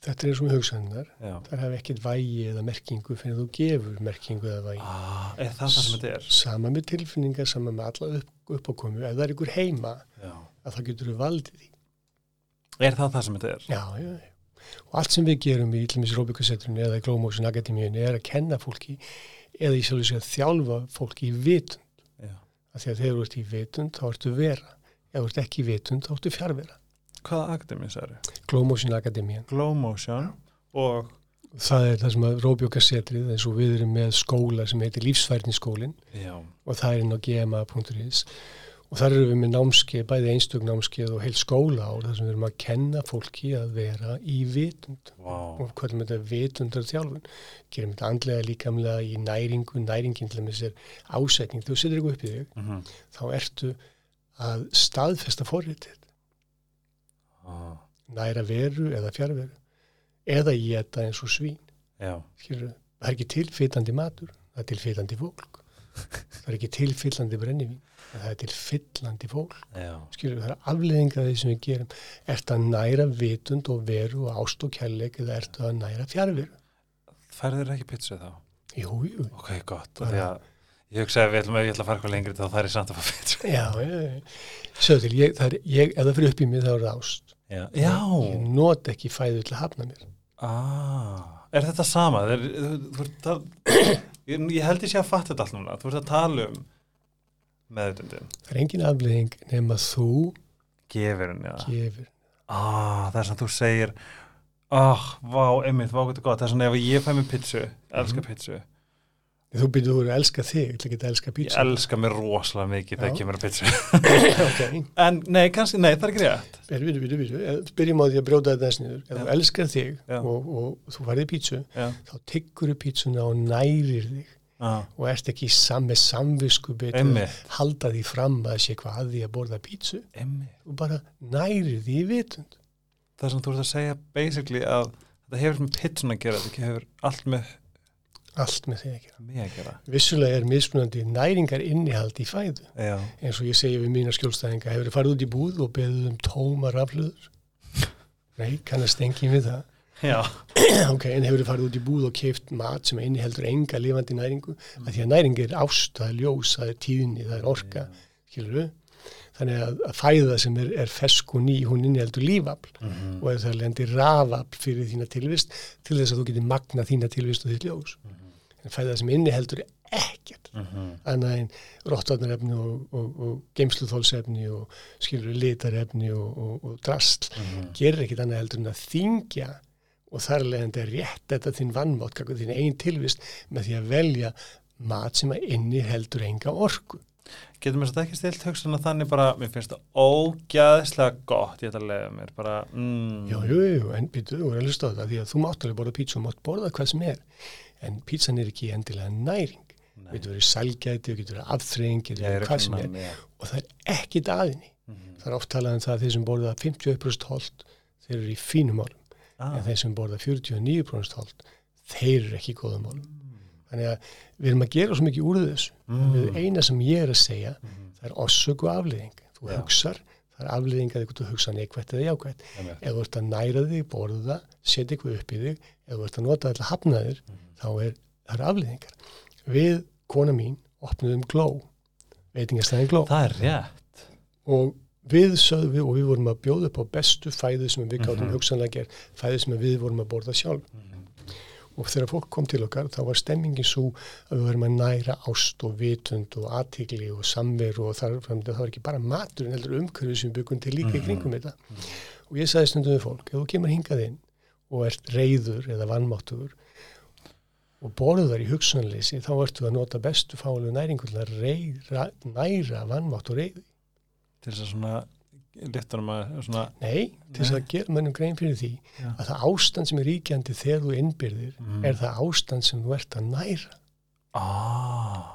þetta er hugsannar
já,
það hafa ekkert vægi eða merkingu fyrir þú gefur merkingu eða vægi.
Ah, er það það sem þetta er?
Sama með tilfinningar, sama með alla upp, uppákomu. Ef það er ykkur heima
já.
að það getur við valdið því
er það það sem þetta er?
Já, já, já. og allt sem við gerum í Ítlumis Róbíkasetrunni eða í Glómóksin Akademíunni er að kenna fólki eða í sjálf að þjálfa fólki í vitund. Þegar þú ert í vitund þá ertu vera. Ef þú ert ekki í vitund þá ertu fjárvera
hvaða akademís er það?
Glómóksin Akademíun
Glow Motion og
það er það sem að Róbíkasetrið eins og við erum með skóla sem heitir Lífsfærniskólin
já,
og það er inn á gma.is og þar eru við með námskeið, bæði einstök námskeið og heil skóla á þar sem við erum að kenna fólki að vera í vitund.
Wow.
og hvað er þetta vitundar þjálfun gerum þetta andlega líkamlega í næringu næringin til þess er ásetning. Þú setur eitthvað upp í þig,
mm
þá ertu að staðfesta forritið,
ah,
næra veru eða fjárveru eða geta eins og svín.
Já,
Skilurðu, það er ekki tilfyllandi matur það er tilfyllandi fólk. Það er ekki tilfyllandi brennivín það er tilfyllandi fólk.
Já.
Skilur það er afleðinga því sem við gerum. Ertu að næra vitund og veru og ást og kærleik eða ertu að næra fjárveru
færður ekki pizza þá?
jú, jú,
ok, gott, því að ég hugsa að við ætlum að ég ætla að fara eitthvað lengri þá það er samt að fá pizza
já, til, ég, það er, ég, ef það fyrir upp í mig þá er það ást.
Já,
ég
já.
not ekki fæðu til að hafna mér.
Ah, er þetta sama? Er, þú, þú, þú, ég, ég held ég sé að fatta þetta allt núna. Þú ert að tala um meðutundin
það er engin afleðing nema þú
gefurinn, já
gefur.
Ah, það er sem þú segir ah, vá, einmitt, vá, þetta er gott. Það er svona ef ég fæ mér pizzu, elska
Mhm.
pizzu.
Þú byrjuð þú að elska þig, ég ætla ekki að elska
ég
pítsu
elska mér rosalega mikið þegar
Já.
kemur að pizzu.
Ok,
en nei, kannski, nei, það er rétt.
Byrju, byrju, byrju, byrju. Byrjum á því að brjóta þetta þess niður. Ef þú elskar þig og, og þú farið pítsu
já,
þá tyggur þú pítsuna og nærir þig
ah,
og ert ekki sam, með samvisku betur halda því fram að sé hvað að því að borða pítsu? Og bara nærir því vitund.
Það sem þú ert að segja basically að þetta hefur með pizzun að gera þetta hefur allt með
allt með því að gera.
Gera.
Vissulega er mismunandi næringar innihald í fæðu.
Já,
eins og ég segi við mína skjólstæðinga hefur farið út í búð og beðið um tóma rafluður nei, kannast engin við það ok, en hefur farið út í búð og keift mat sem inniheldur enga lifandi næringu? Mm. að því að næring er ást, það er ljós, það er tíðni það er orka, skilur þannig að, að fæða sem er, er fesk og ný, hún inniheldur lífafl.
Mm
og ef það lendir rafafl fyrir þína tilvist til þess að þú getur magna þína tilvist og þitt ljós. En fæða sem inniheldur ekkert
-hmm.
annað en róttvarnarefni og, og, og geimsluþólsefni og skilur litarefni og, og, og drastl gerir ekkit annað heldur en að þingja og þar leðandi að rétt þetta þinn vannmátt, kakku þín einn tilvist með því að velja mat sem að inni heldur enga orku
Getur mér þetta ekki stilt hugsun að þannig bara, mér finnst það ógæðislega gott, ég ætla að lega mér, bara, mm.
Jú, jú, jú, en býtu, þú er að hlusta á þetta því að þú mátt alveg borða pítsu og mátt borða hvað sem er en pítsan er ekki endilega næring
Nei.
getur verið sælgæti, getur verið afþreying getur
er
verið hvað sem er
með,
og það er ekki daðinni
Mhm.
það er oft talað um það að þeir sem borða 51% hold þeir eru í fínum málum
ah.
en þeir sem borða 49% hold þeir eru ekki í góðum málum þannig að við erum að gera svo mikið úr þessu
Mm.
eina sem ég er að segja
Mhm.
það er orsök og afliðing þú
Já.
hugsar, það er afliðing að þú hugsa neikvætt eða jákvætt
Einmitt.
ef þú ert að næra þig, borða, setja eitthvað upp í þig ef þú ert að nota þetta hafna þér þá er það er afliðingar við, kona mín, opnuðum gló veitingastæðin gló
Það er rétt.
og við sögðum við og við vorum að bjóða upp á bestu fæðu sem við gátum
Mhm.
hugsanlega gerð fæðu sem við vorum að borða sjálf. Og þegar fólk kom til okkar þá var stemmingin svo að við vorum að næra ást og vitund og aðtigli og samveru og þar, það var ekki bara matur en heldur umhverfið sem við byggum til líka í
Mhm.
kringum þetta. Og ég sagði stundum við fólk ef þú kemur hingað inn og ert reyður eða vannmáttugur og borðar í hugsanleysi þá ertu að nota bestu fálu næringu til að reyra, næra vannmátt og reyði
Til þess að svona, svona,
Nei, til þess að gera mönnum grein fyrir því
Já.
að það ástand sem er ríkjandi þegar þú innbyrðir
Mm.
er það ástand sem þú ert að næra.
ah,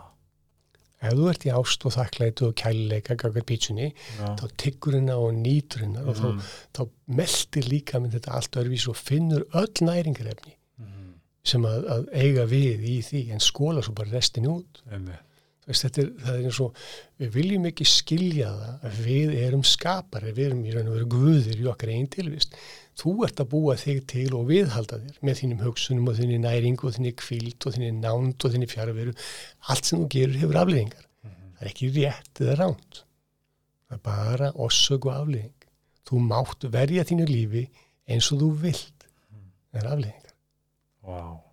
Ef þú ert í ást og þakklætu og kælileika gaggar pítsunni,
já.
þá tyggur hennar og nýtur hennar og þá,
Mhm.
þá meldir líka með þetta allt örfís og finnur öll næringarefni
Mhm.
sem að, að eiga við í því en skóla svo bara restin út.
Einmitt.
Þetta er, er eins og við viljum ekki skilja það að við erum skapari, við erum í raun og veru guðir í okkar einn tilvist. Þú ert að búa þig til og viðhalda þér með þínum hugsunum og þínni næringu og þínni kvíld og þínni nánd og þínni fjárveru. Allt sem þú gerur hefur afleðingar. Það er ekki rétt eða ránt. Það er bara orsök og afleðing. Þú mátt verja þínu lífi eins og þú vilt. Það er afleðingar.
Vá.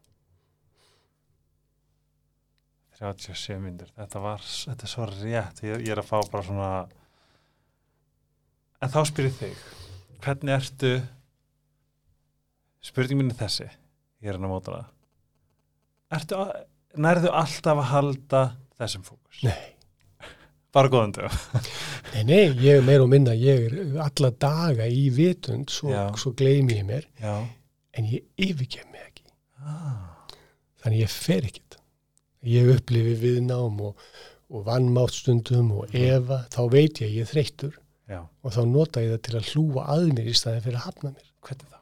37 myndir. Þetta var, þetta er svo rétt. Ég, ég er að fá bara svona, en þá spyrir þig, hvernig ertu, spurning er þessi, ég er hann að móta það. Ertu, að, nærðu alltaf að halda þessum fókus?
Nei.
Bara góðan dög.
Nei, nei, ég er meira og minna, ég er alla daga í vitund, svo, svo gleymi ég mér,
Já.
en ég yfirgef mig ekki.
Ah.
Þannig ég fer ekkert. Ég upplifi viðnám og, og vannmátt stundum og efa, þá veit ég að ég er þreyttur og þá nota ég það til að hlúa að mér í staðin fyrir að hafna mér.
Hvernig þá?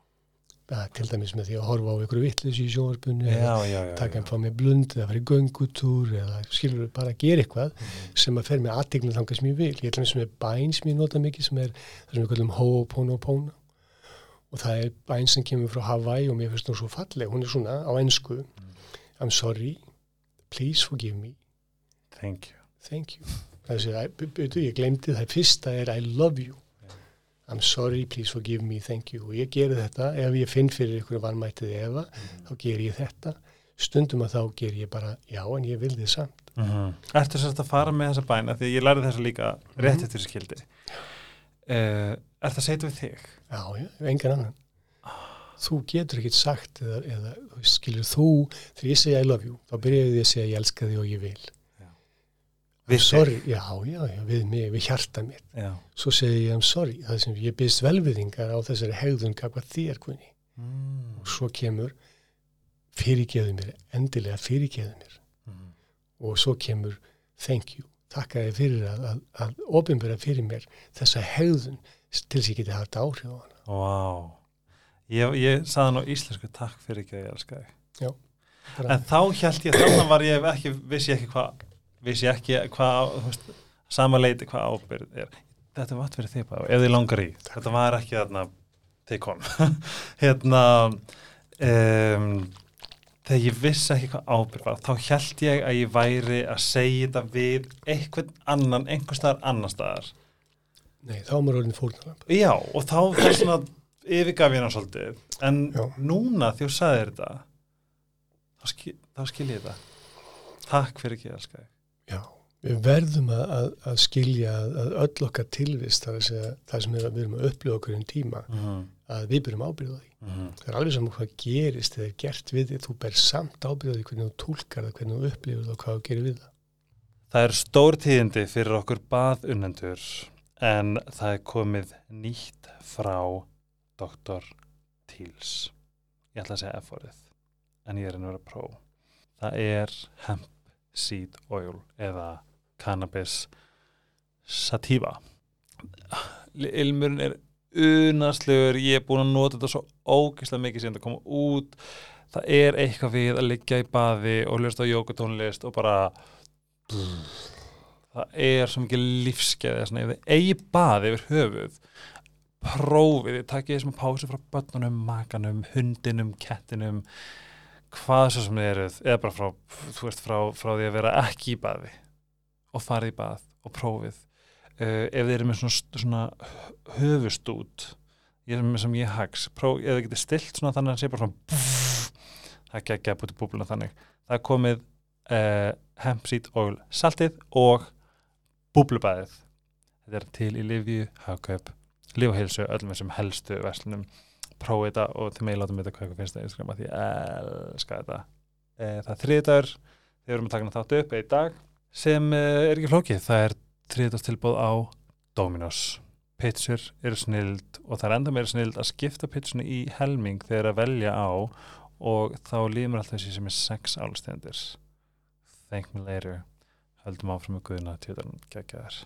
Ja, til dæmis með því að horfa á einhverju vittlis í sjónvarpunni
Já,
eða taka einn fá mér blund eða fara í göngutúr eða skilur bara að gera eitthvað
Mhm.
sem að fer með aðteglum þangað sem ég vil. Ég ætlum sem er bæn sem ég nota mikið sem er það sem við kallum Ho'oponopono og það er bæn sem kemur frá Hawaii og mér finnst hún svo falleg. Hún er svona á ennsku I'm sorry, please forgive me,
Thank you.
thank you. Þessi, ég glemdi það fyrsta er I love you. I'm sorry, please forgive me, thank you. Og ég geri þetta, ef ég finn fyrir ykkur vanmættið efa, þá ger ég þetta. Stundum að þá ger ég bara, já, en ég vil þið samt.
Mm -hmm. Ertu sérst að fara með þessa bæna því ég lærði þessa líka rétt
Mhm.
eftir þessi skildi uh, Er það að segja við þig?
Já, já, engan annan. Þú getur ekkert sagt eða, eða skilur þú, þegar ég segja I love you, þá byrjaði ég að segja ég elska þig og ég vil.
Við þig?
sorry, já, já, já, við mig, við hjarta mér.
Já.
Svo segi ég I'm sorry, það sem ég byrst velviðingar á þessari hegðun hvað þér kunni.
Mm.
Og svo kemur fyrirgeðu mér, endilega fyrirgeðu mér.
Mm.
Og svo kemur thank you, takka þið fyrir að, að, að ofinbera fyrir mér þessa hegðun til þess að ég geti haft áhrif á hana.
Vá. Ég, ég saði nú íslensku takk fyrir ekki að ég elska þig.
Já,
En þá held ég, þannig var ég ekki, vissi ég ekki hvað, vissi ég ekki hvað, þú veist, sama leiti hvað ábyrð er. Þetta var fyrir þig bara, ef þið langar í. Þetta var ekki þarna, take on. hérna, um, þegar ég vissi ekki hvað ábyrð var, þá held ég að ég væri að segja þetta við einhvern annan, einhvern staðar annar staðar.
Nei, þá er maður orðin fórnalamb.
Já, og þá þá svona yfirgaf ég hann svolítið, en
Já.
núna því þú sagðir þetta, þá, skil, þá skil ég þetta. Takk fyrir ekki, elska þig.
Já, við verðum að, að, að skilja að, að öll okkar tilvist, að segja, það sem er við erum að upplifa okkur um tíma,
Mm -hmm.
að við byrjum ábyrða því. Það er alveg saman hvað gerist eða er gert við því, þú ber samt ábyrða því hvernig þú tólkar það, hvernig þú upplifir það og hvað þú gerir við það.
Það er stór tíðindi fyrir okkur baðunnendur en það er komið nýtt frá Dr. Teals. Ég ætla að segja F-orðið en ég er að vera pró. Það er hemp seed oil eða cannabis sativa. Ilmurinn er unaslegur, ég er búin að nota þetta svo ógeðslega mikið sem þetta koma út. Það er eitthvað við að liggja í baði og hlusta á jókutónlist og bara það er svo mikið lífskeið ef þið eigi baði yfir höfuð prófið, takkið þessum pásu frá börnunum, makanum, hundinum kettinum hvað svo sem þið eruð, eða bara frá þú veist, frá, frá því að vera ekki í baði og farið í bað og prófið. Uh, ef þið eru með svona, svona höfustút ég, sem ég hags, próf, ef þið getur stilt svona þannig að það sé bara svona pff, það er ekki að gefa út í búbluna þannig. Það er komið uh, hemp seed oil saltið og búblubæðið þetta er til í Livju, Hagkaup Líf og heilsu, öllum þessum helstu verslunum. Prófið þetta og þið mig þetta hvað ykkur finnst að því ég elska þetta. E, það er þriðdagur við erum að taka þátt upp einn dag sem e, er ekki flókið, það er þriðdags tilbúð á Dominos. Pitsur eru snild og það er enda meira snild að skipta pitsurni í helming þegar að velja á og þá líður mér alltaf þessi sem er sex álustendir thank me later. Höldum áfram með guðuna tjóðan geggjaðar.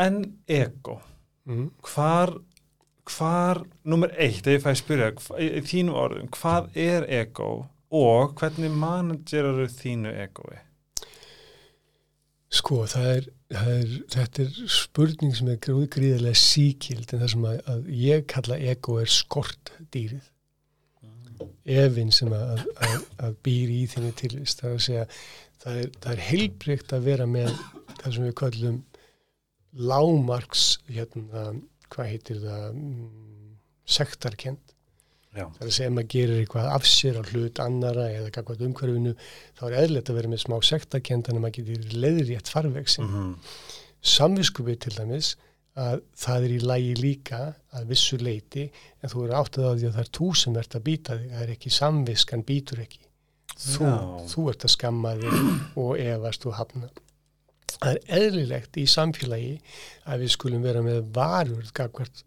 En ego
Mm.
hvar, hvar nummer eitt, ef ég fæði spyrja í, þínu orðum, hvað er ego og hvernig managerar þínu egoi?
Sko, það er, það er, þetta er spurning sem er gróð gríðarlega síkild en það sem að, að ég kalla ego er skortdýrið. Efinn sem að, að, að býr í þinni tilvist. Það er að segja, það er, er heilbreykt að vera með það sem við kallum lámarks, hérna, hvað heitir það, mm, sektarkend. Það er að segja að maður gerir eitthvað af sér á hlut annara eða eitthvað umhverfinu, þá er eðlert að vera með smá sektarkend en maður getur leiðrétt farvegsin.
Mm -hmm.
Samviskupið til dæmis að það er í lægi líka að vissu leiti en þú eru áttið á því að það er þú sem ert að býta þig, það er ekki samviskan býtur ekki. Þú, þú ert að skamma þig og efast og hafna. Það er eðlilegt í samfélagi að við skulum vera með varurð gagvart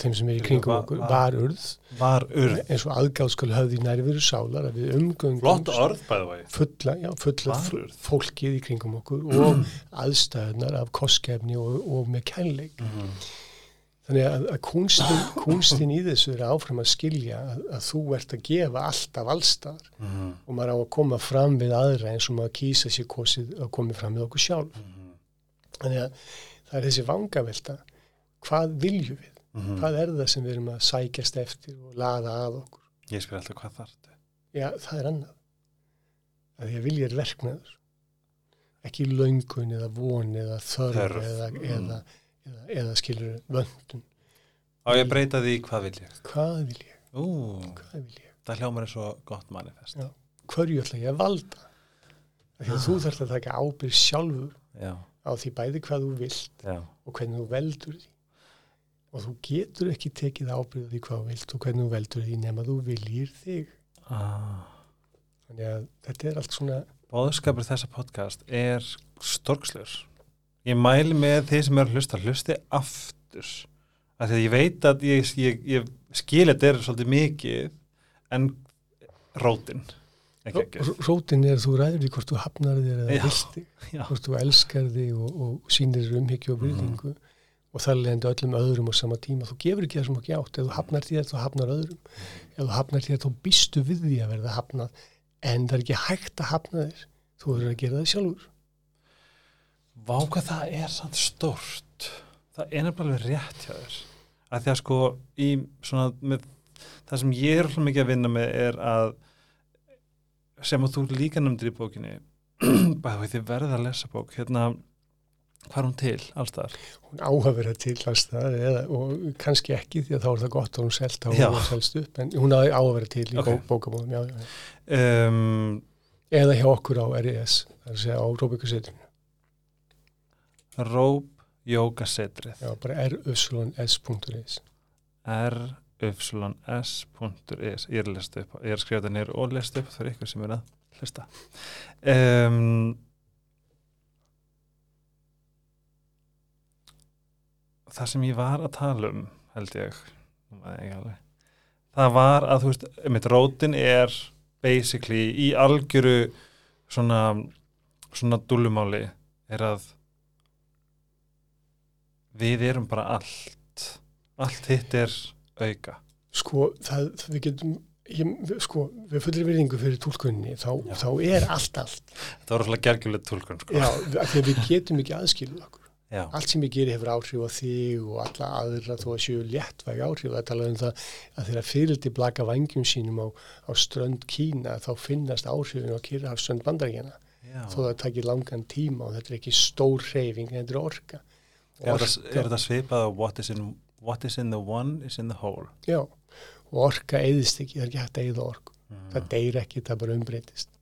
þeim sem er í kringum okkur,
va-
varurð
Var urð.
eins og aðgáð skal höfði nærveru sálar að við umgöngum fulla, já, fulla fólkið í kringum okkur og aðstæðunar af kostkefni og, og með kærleik.
Mm -hmm.
Þannig að, að kunstin, kunstin í þessu er áfram að skilja að, að þú ert að gefa alltaf allstar
Mm -hmm.
og maður á að koma fram við aðra eins og maður kýsa sér kosið að koma fram við okkur sjálf. Þannig að það er þessi vangavelta. Hvað viljum við? Hvað er það sem við erum að sækjast eftir og laða að okkur?
Ég spyr alltaf hvað þarftu.
Já, það er annað. Að því að vilja er verknaður. Ekki löngun eða von eða þörf,
Þörf,
eða,
mm.
eða, eða, eða skilur vöndun.
Á ég breyta því hvað vil ég?
Hvað vil ég?
Ú,
Hvað vil ég?
það hljómar er svo gott manifest.
Já. Hverju ætla ég að valda? Að þú þarfst að taka ábyrg sjálfur
Já,
á því bæði hvað þú vilt
já.
og hvernig þú veldur því. Og þú getur ekki tekið ábyrg því hvað þú vilt og hvernig þú veldur því nema þú viljir þig.
Ah.
Þannig að þetta er allt svona
Bóðskapur þessa podcast er storkslur. Ég mæli með því sem er að hlusta, hlusti aftur. Af því að ég veit að ég, ég, ég skil þetta er svolítið mikið en rótin.
Rótin er að þú ræður því hvort þú hafnar þér eða
Já.
vilt þig,
Já.
hvort þú elskar þig og, og sýnir þér umhyggju og virðingu og þar leðandi öllum öðrum á sama tíma. Þú gefur ekki það sem ekki átt. Ef þú hafnar þér, þá hafnar öðrum. Ef þú hafnar þér, þá býstu við því að verða hafnað. En það er ekki hægt að hafna þér. Þú verður að gera það sjálfur.
Vá hvað það er samt stórt. Það er nefnilega rétt hjá þér. Að því að sko í svona með, það sem ég er alltaf mikið að vinna með er að sem að þú líka nefndir í bókinni bæði þið verða að lesa bók hérna, hvað er hún til allstaðar?
Hún á að vera til allstað eða, og kannski ekki því að þá er það gott að hún selta og
Já.
hún selst upp. En hún á á að vera til í
Ok.
okay. bókamóðum. Já, já.
Um,
Eða hjá okkur á RES, það er að segja á Róbíkusetrinu.
Rópjókasetrið
Já, bara rufs.is
rufs.is Ég er að lesta upp, ég er að skrifa þetta neyru og lesta upp, það er ykkur sem er að lesta um, Það sem ég var að tala um held ég, það var að þú veist, mitt rótin er basically í algjöru svona svona dúlumáli er að við erum bara allt allt hitt er auka.
Sko, það, það við getum ég, sko, við fullir virðingu fyrir tólkunni þá, þá er allt allt.
Þetta var rosalega gergjulegt tólkun sko.
já, við getum ekki aðskiluð okkur.
Já.
allt sem ég gerir hefur áhrif á þig og alla aðra þó að séu léttvæg áhrif. Það tala um það að þegar fyrirldi blaka vangjum sínum á, á strönd Kína þá finnast áhrifin á Kyrrahafströnd bandaríkjana
Já.
þó það takir langan tíma og þetta er ekki stór hreyfing þetta er orka
Er, þetta, er svipað á what is, in, what is in the one is in the whole
já, og orka eðist ekki, það er ekki hægt að eða orku
mm.
það deyr ekki, það bara umbreytist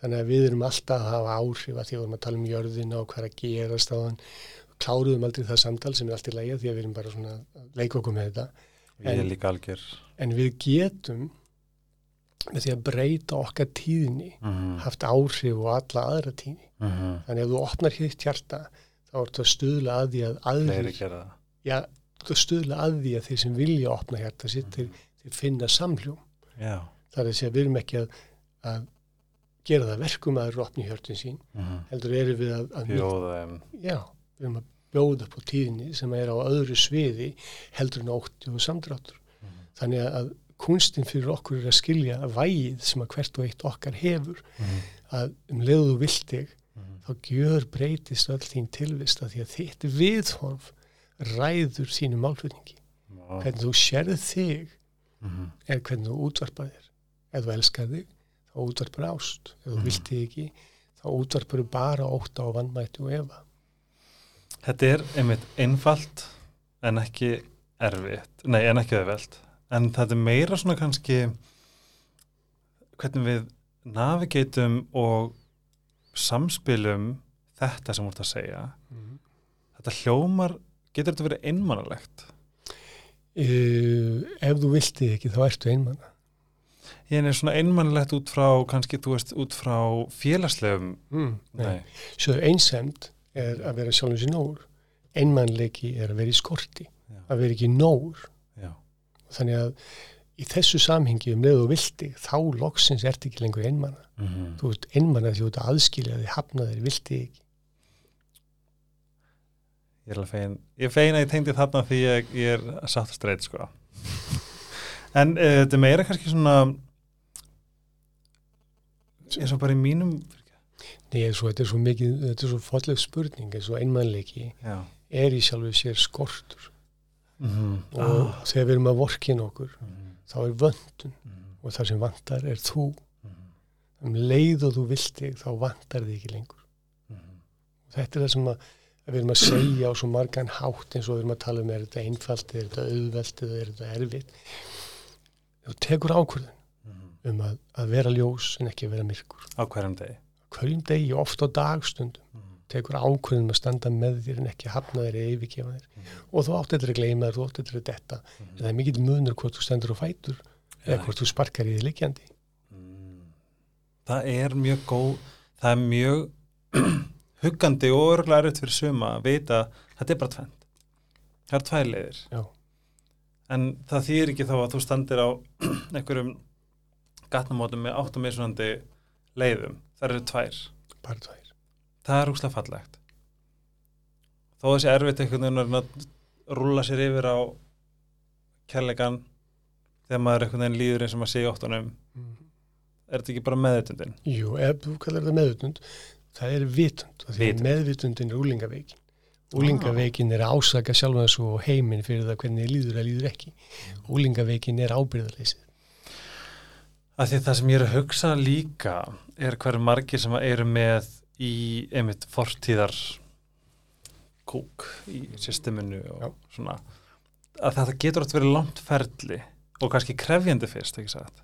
þannig að við erum alltaf að hafa áhrif að því að við erum að tala um jörðina og hvað er að gerast á þann kláruðum aldrei það samtal sem er allt í lægja því að við erum bara svona að leika okkur með þetta
Ég er líka algjör
en við getum með því að breyta okkar tíðni
mm.
haft áhrif og alla aðra tíðni
mm.
þannig að þú opnar hitt hjarta þá ertu að stuðla að því að aðrir já, stuðla að því að þeir sem vilja opna hjarta sitt þeir, þeir finna samhljóm
Já
það er að segja við erum ekki að, að gera það verkum að opni hjörtin sín
mm.
heldur erum við að, að
Bjóða þeim
já, við erum að bjóða á tíðinni sem er á öðru sviði heldur en ótti og samdráttur
Mhm.
þannig að kunstin fyrir okkur er að skilja vægið sem að hvert og eitt okkar hefur
mm.
að um leiðu viltig
Mm.
Þá gjör breytist öll þín tilvist að því að þitt viðhorf ræður þínu málflutningi. Hvernig þú sérð þig
mm.
er hvernig þú útvarpar þér. Ef þú elskar þig, þá útvarpar ást. Ef þú
Mhm.
vilt þig ekki, þá útvarpar bara óta og vannmætti og efa.
Þetta er einmitt einfalt en ekki erfitt, nei en ekki öðveld en þetta er meira svona kannski hvernig við navigatum og samspilum þetta sem þú ert að segja þetta hljómar, getur þetta verið einmannalegt
uh, ef þú vilt þig ekki þá ertu einmanna
ég er svona einmannalegt út frá kannski, þú veist, út frá félagslegum
mm,
nei,
svo einsemd er að vera sjálfum sér nógur. Einmannleiki er að vera í skorti.
Já.
að vera ekki nógur.
Já,
þannig að í þessu samhengi um leið og vilt þig þá loksins ert ekki lengur einmanna
mm
þú ert einmanna því þú ert að aðskilja þig hafna þér, vilt þig ekki.
Ég er alveg fegin ég er fegin að ég tengdi þarna því ég, ég er satt streit sko. En uh, þetta meira kannski svona eins og bara í mínum
Nei, svo, þetta er svo mikið, þetta er svo fólleg spurning eins og einmannleiki
já.
er í sjálfu sér skortur.
Mm
og þegar við erum að vorkina okkur
mm
þá er vöndun
-hmm.
og það sem vantar er þú
Mhm.
um leið og þú vilt þig þá vantar þig ekki lengur
Mhm.
og þetta er það sem að, að við erum að segja á svo margan hátt eins og við erum að tala um er þetta einfalt, er þetta auðvelt eða er þetta erfitt þú tekur ákvörðun
Mhm.
um að, að vera ljós en ekki að vera myrkur
á hverjum degi
hverjum degi, oft á dagstundum
Mhm.
Tekur ákvörðum að standa með þér en ekki hafna þér eða yfirgefa þér. Og þú átt eitthvað að gleyma þér, þú átt eitthvað að detta. En það er mikill munur hvort þú stendur á fætur eða
Já.
hvort þú sparkar í þið liggjandi.
Mm. það er mjög góð það er mjög huggandi og örgulega erfitt fyrir suma að vita að þetta er bara tvend það er
Já.
en það þýr ekki þá að þú standir á einhverjum gatnamótum með áttum mismunandi leiðum. Það eru tvær.
Bara tvær
það er úslega fallegt. Þó þessi erfitt einhvern veginn að rúla sér yfir á kærleikan þegar maður einhvern veginn líður eins og maður sé óttunum er þetta ekki bara meðutundin
Jú, ef þú kallar þetta meðvitund það er vitund,
Vitund.
meðvitundin er úlingaveikin úlingaveikin er að ásaka sjálfan svo heiminn fyrir það hvernig líður að líður ekki. Úlingaveikin er ábyrðarleysið
að því það sem ég er að hugsa líka er hverju margir sem eru með í einmitt fortíðar kúk í systeminu og
Já.
svona að þetta getur átt verið langt ferli og kannski krefjandi fyrst, ekki sagt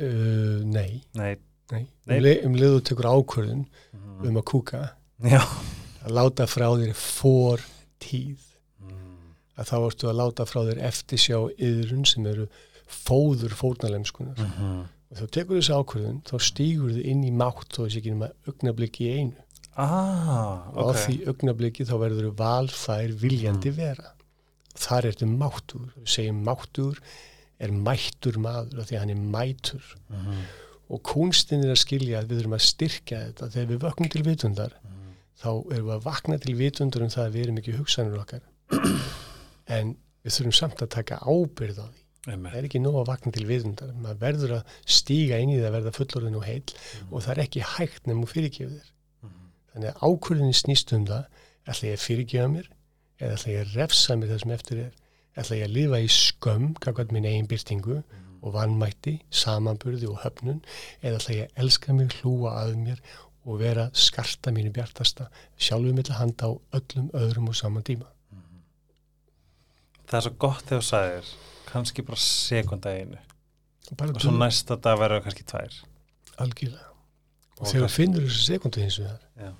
uh, Nei,
Nei,
nei.
Nei.
Um, leið, um leiðu tekur ákvörðun
mm.
um að kúka
já
að láta frá þér for tíð
mm.
að þá ertu að láta frá þér eftirsjá yðrun sem eru fóður fórnalemskunar
Mm
og þá tekur þessu ákvörðun þá stígur þið inn í mátt þó þessi ekki nema augnabliki í einu.
Ah,
og á því augnabliki þá verður þau valfær viljandi vera. Og þar er þetta máttur. Við segjum máttur er mættur maður af því hann er mætur.
Mhm.
og kunstin er að skilja að við þurfum að styrkja þetta. Þegar við vöknum til vitundar
Mhm.
þá erum við að vakna til vitundar um það að við erum ekki hugsanur okkar. En við þurfum samt að taka ábyrð á því
Einmitt.
það er ekki nóg að vakna til vitundar maður verður að stíga inn í það að verða fullorðin og heil og það er ekki hægt nefnum fyrirgefið þér.
Mhm.
þannig að ákvörðinni snýst um það ætla ég að fyrirgefa mér eða ætla ég að refsa mér það sem eftir er? Ætla ég að lifa í skömm kakvært minn eigin byrtingu og vannmætti samanburði og höfnun eða ætla ég að elska mig, hlúa að mér og vera skarta mínu bjartasta sjálfur mitt að handa á öllum öðrum og saman tíma.
Það er svo gott þegar þú sagðir kannski bara sekunda einu.
Og bara
og svo næsta dag verður það kannski tvær.
Algjörlega. Og
Og
þegar finnur þessu sekundu hins vegar
Já.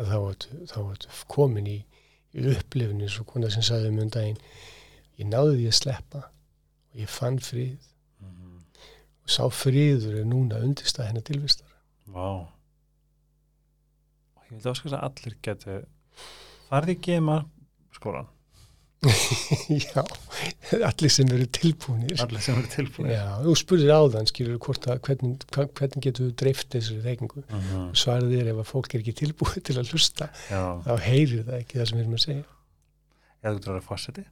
að þá ertu, komin í, í upplifinu eins og konar sem sagði um daginn ég náði því að sleppa og ég fann frið.
Mhm.
og sá friður er núna undirstað hennar tilvistar
Vá. Og ég vildi áskast að allir getur farði í gema skólan
já, allir sem eru tilbúinir
allir sem eru tilbúin
já, þú spurðir áðan skilur hvort að hvernig, hvernig getur þú dreift þessari reykingu?
Mhm.
svarið er ef að fólk er ekki tilbúið til að hlusta
Já,
þá heyrir það ekki það sem við erum að segja.
Ég þú vera fósiti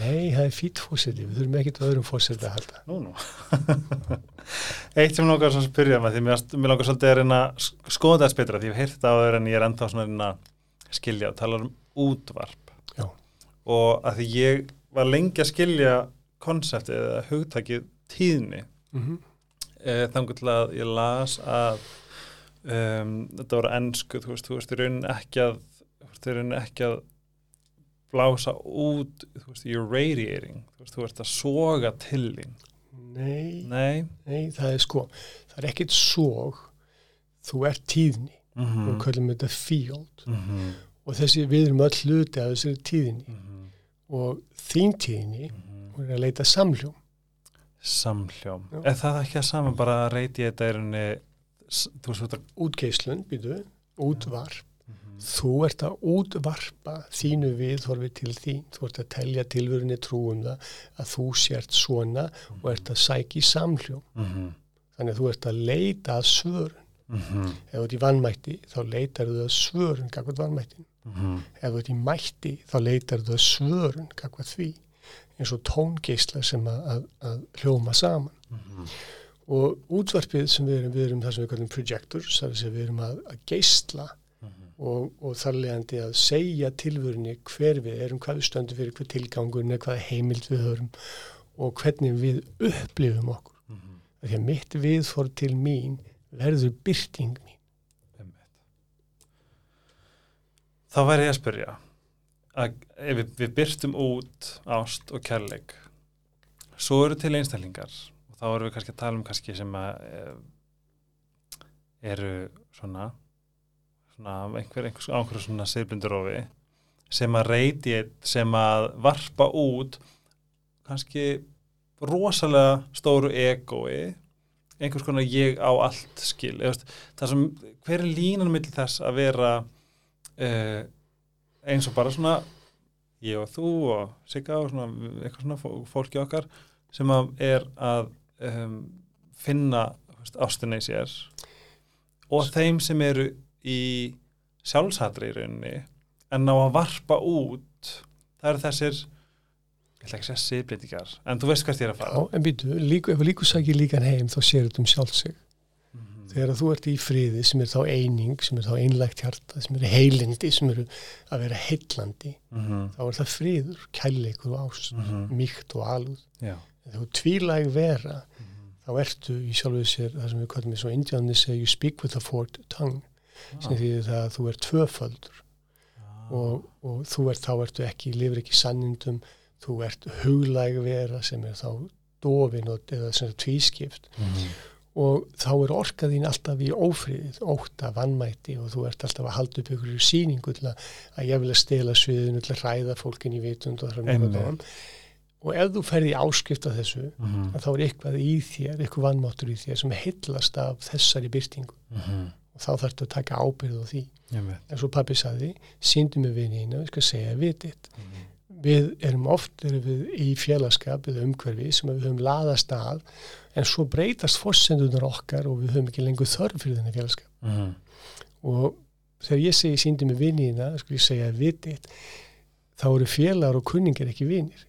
nei, það er fýtt fósiti, við þurfum ekki öðrum fósiti að halda.
Nú, nú. Eitt sem langar að spyrja með því mér, langar svolítið að reyna að sk- skoða þess betra því ég hef heyrt þetta áður en ég er ennþá svona að skilja og tala um útvarp. Og að því ég var lengi að skilja konseptið eða hugtakið tíðni
mm -hmm.
e, þangur til að ég las að um, þetta voru ennsku þú veist, þú veist, í raunin ekki að þú veist, ekki að blása út, þú veist, you're radiating þú veist, þú veist að soga til þín
nei,
Nei
nei, það er sko það er ekkit sóg þú ert tíðni,
mm
við
-hmm.
kallum þetta field
mm -hmm.
og þessi við erum öll hluti af þessari tíðni
-hmm.
Og þín tíðni hún er að leita samljóm
Samhljóm.
Já.
Er það ekki að saman bara að reyti þetta er þetta
útgeislun, býtu, útvarp.
Mm
þú ert að útvarpa þínu viðhorfi til þín. Þú ert að telja tilvörinni trúum það að þú sért svona og ert að sækja í samhljóm.
-hmm.
þannig að þú ert að leita að svörun.
Mm -hmm.
ef þú ert í vannmætti þá leitar þú að svörun kakvað vannmættin ef þú ert í mætti þá leitar þú að svörun kakvað því eins og tóngeisla sem að, að, að hljóma saman. Og útvarpið sem við erum, við erum það sem við kallum projectors, það er sem við erum að, að geisla og, og þar leðandi að segja tilvörinni hver við erum, hvað við stöndum fyrir, hver tilgangurinn er, hvað heimild við höfum og hvernig við upplifum okkur. Því að mitt viðfór til mín verður byrting mín.
Þá væri ég að spyrja að við, við byrstum út ást og kærleik svo eru til einstaklingar. Og þá erum við kannski að tala um kannski sem að e, eru svona svona einhver, einhver, einhver svona siðblindurofi sem að reyti sem að varpa út kannski rosalega stóru egoi einhvers konar ég á allt skil. Eða, veist, það sem, hver er línan millir þess að vera uh, eins og bara svona ég og þú og Sigga og svona, eitthvað svona fó- fólki okkar sem að er að um, finna í sér og þeim sem eru í sjálfshatri í rauninni en ná að varpa út það eru þessir ég ætla ekki að segja siðbreytingar en þú veist hvert ég er að
Já,
fara
en býtu, ef líku sækir líkan heim þá sér þetta um sjálfsig. Þegar þú ert í friði sem er þá eining, sem er þá einlægt hjarta, sem er heilindi, sem eru að vera heillandi,
Mhm.
þá er það friður, kærleikur og ást,
Mhm.
mýkt og alúð. Þú tvílæg vera,
Mhm.
þá ertu í sjálfuð sér, það sem við kallum við svo indjáðinni segja, you speak with a forked tongue, sem því það að þú er tvöföldur
Ah.
og, og þú ert, þá ertu ekki, lifir ekki sannindum, þú ert huglæg vera sem er þá dofin og, eða sem er tvískipt
Mhm.
Og þá er orkað þín alltaf í ófriðið, óta, vannmætti og þú ert alltaf að halda upp ykkur síningu til að, ég vil að stela sviðinu til að ræða fólkin í vitund og það
Einmitt.
og ef þú ferði áskipt af þessu
Mhm.
að þá er eitthvað í þér, eitthvað vannmáttur í þér sem heillast af þessari byrtingu
Mhm.
og þá þarftu að taka ábyrð á því en svo pappi saði, síndu mig vinina, ég skal segja vitið
Mhm.
Við erum oft erum við í félagskap eða umhverfi sem við höfum laðast að en svo breytast fórsendunar okkar og við höfum ekki lengur þörf fyrir þenni félagskap
mm -hmm.
og þegar ég segi síndi með vinniðina, sko ég segja vitið, þá eru félagar og kunningar ekki vinnir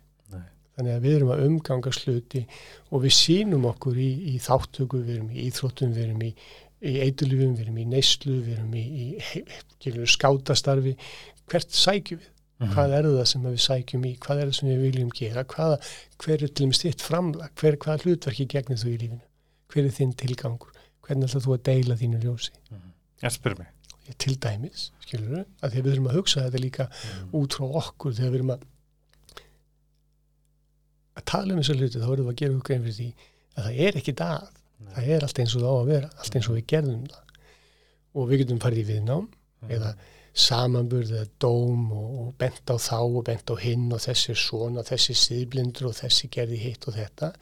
þannig að við erum að umganga sluti og við sínum okkur í, í þáttöku, við erum í íþróttum, við erum í, í eitulífum, við erum í neyslu, við erum í, í skátastarfi, hvert sækjum við?
Mhm.
Hvað er það sem við sækjum í? Hvað er það sem við viljum gera? Hvaða, hver er til og með stitt framlag? Hver, hvaða hlutverki gegnir þú í lífinu? Hver er þinn tilgangur? Hvernig ætlar þú að deila þínu ljósi?
Ég spyr
Ég, til dæmis, skilur við, að að við þurfum að hugsa þetta líka út frá okkur þegar við erum að að tala um þessa hluti, þá verðum við að gera okkur einn fyrir því að það er ekki
Nei.
það er allt eins og það á að vera, allt eins og við gerðum það og við getum farið í viðnám eða samanburð eða dóm og, og bent á þá og bent á hinn og þessi svona, þessi síðblindur og þessi gerði hitt og þetta.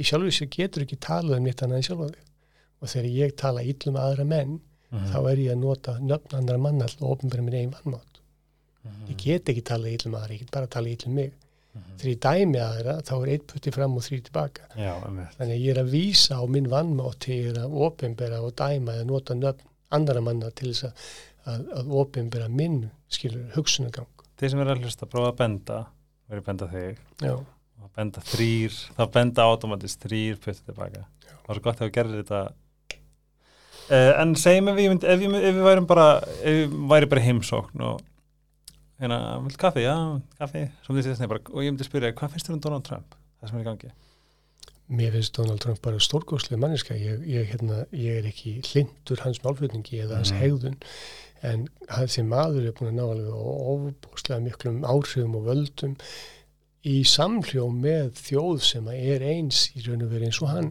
Í sjálfu sér getur ekki talað um nýtt annað en sjálfa þig og þegar ég tala illum aðra menn
Mhm.
þá er ég að nota nöfn andra manna alltaf og ofnbæra minn eigin vannmátt
Mhm.
ég get ekki talað illum aðra, ég get bara talað illum mig. Þegar ég dæmi aðra þá er eitt putti fram og þrý tilbaka.
Já,
þannig að ég er að vísa á minn vannmátt til að ofnbæra og dæma eða nota nöfn andra manna til þess að, að, að ofnbæra minn skilur hugsunagang
Þið sem eru að hlusta, prófa að benda verið benda þig.
Já,
og benda þrýr, þá benda automatist þrýr puttu tilbaka. Það var gott ef við gerðum þetta. Uh, en segjum ef, ég ef, ég, ef við værum bara ef væri bara heimsókn og hérna, vil kaffi, já, kaffi. Myndi ég segja bara, og ég myndi spyrja, hvað finnst þér um Donald Trump, það sem er í gangi.
Mér finnst Donald Trump bara stórgóðslega manniska ég, ég, hérna, ég er ekki hlindur hans málflutningi eða hans
Mhm.
hegðun en þessi maður er búin að ná alveg ofbúslega miklum áhrifum og völdum í samhljóm með þjóð sem er eins í raun og verið eins og hann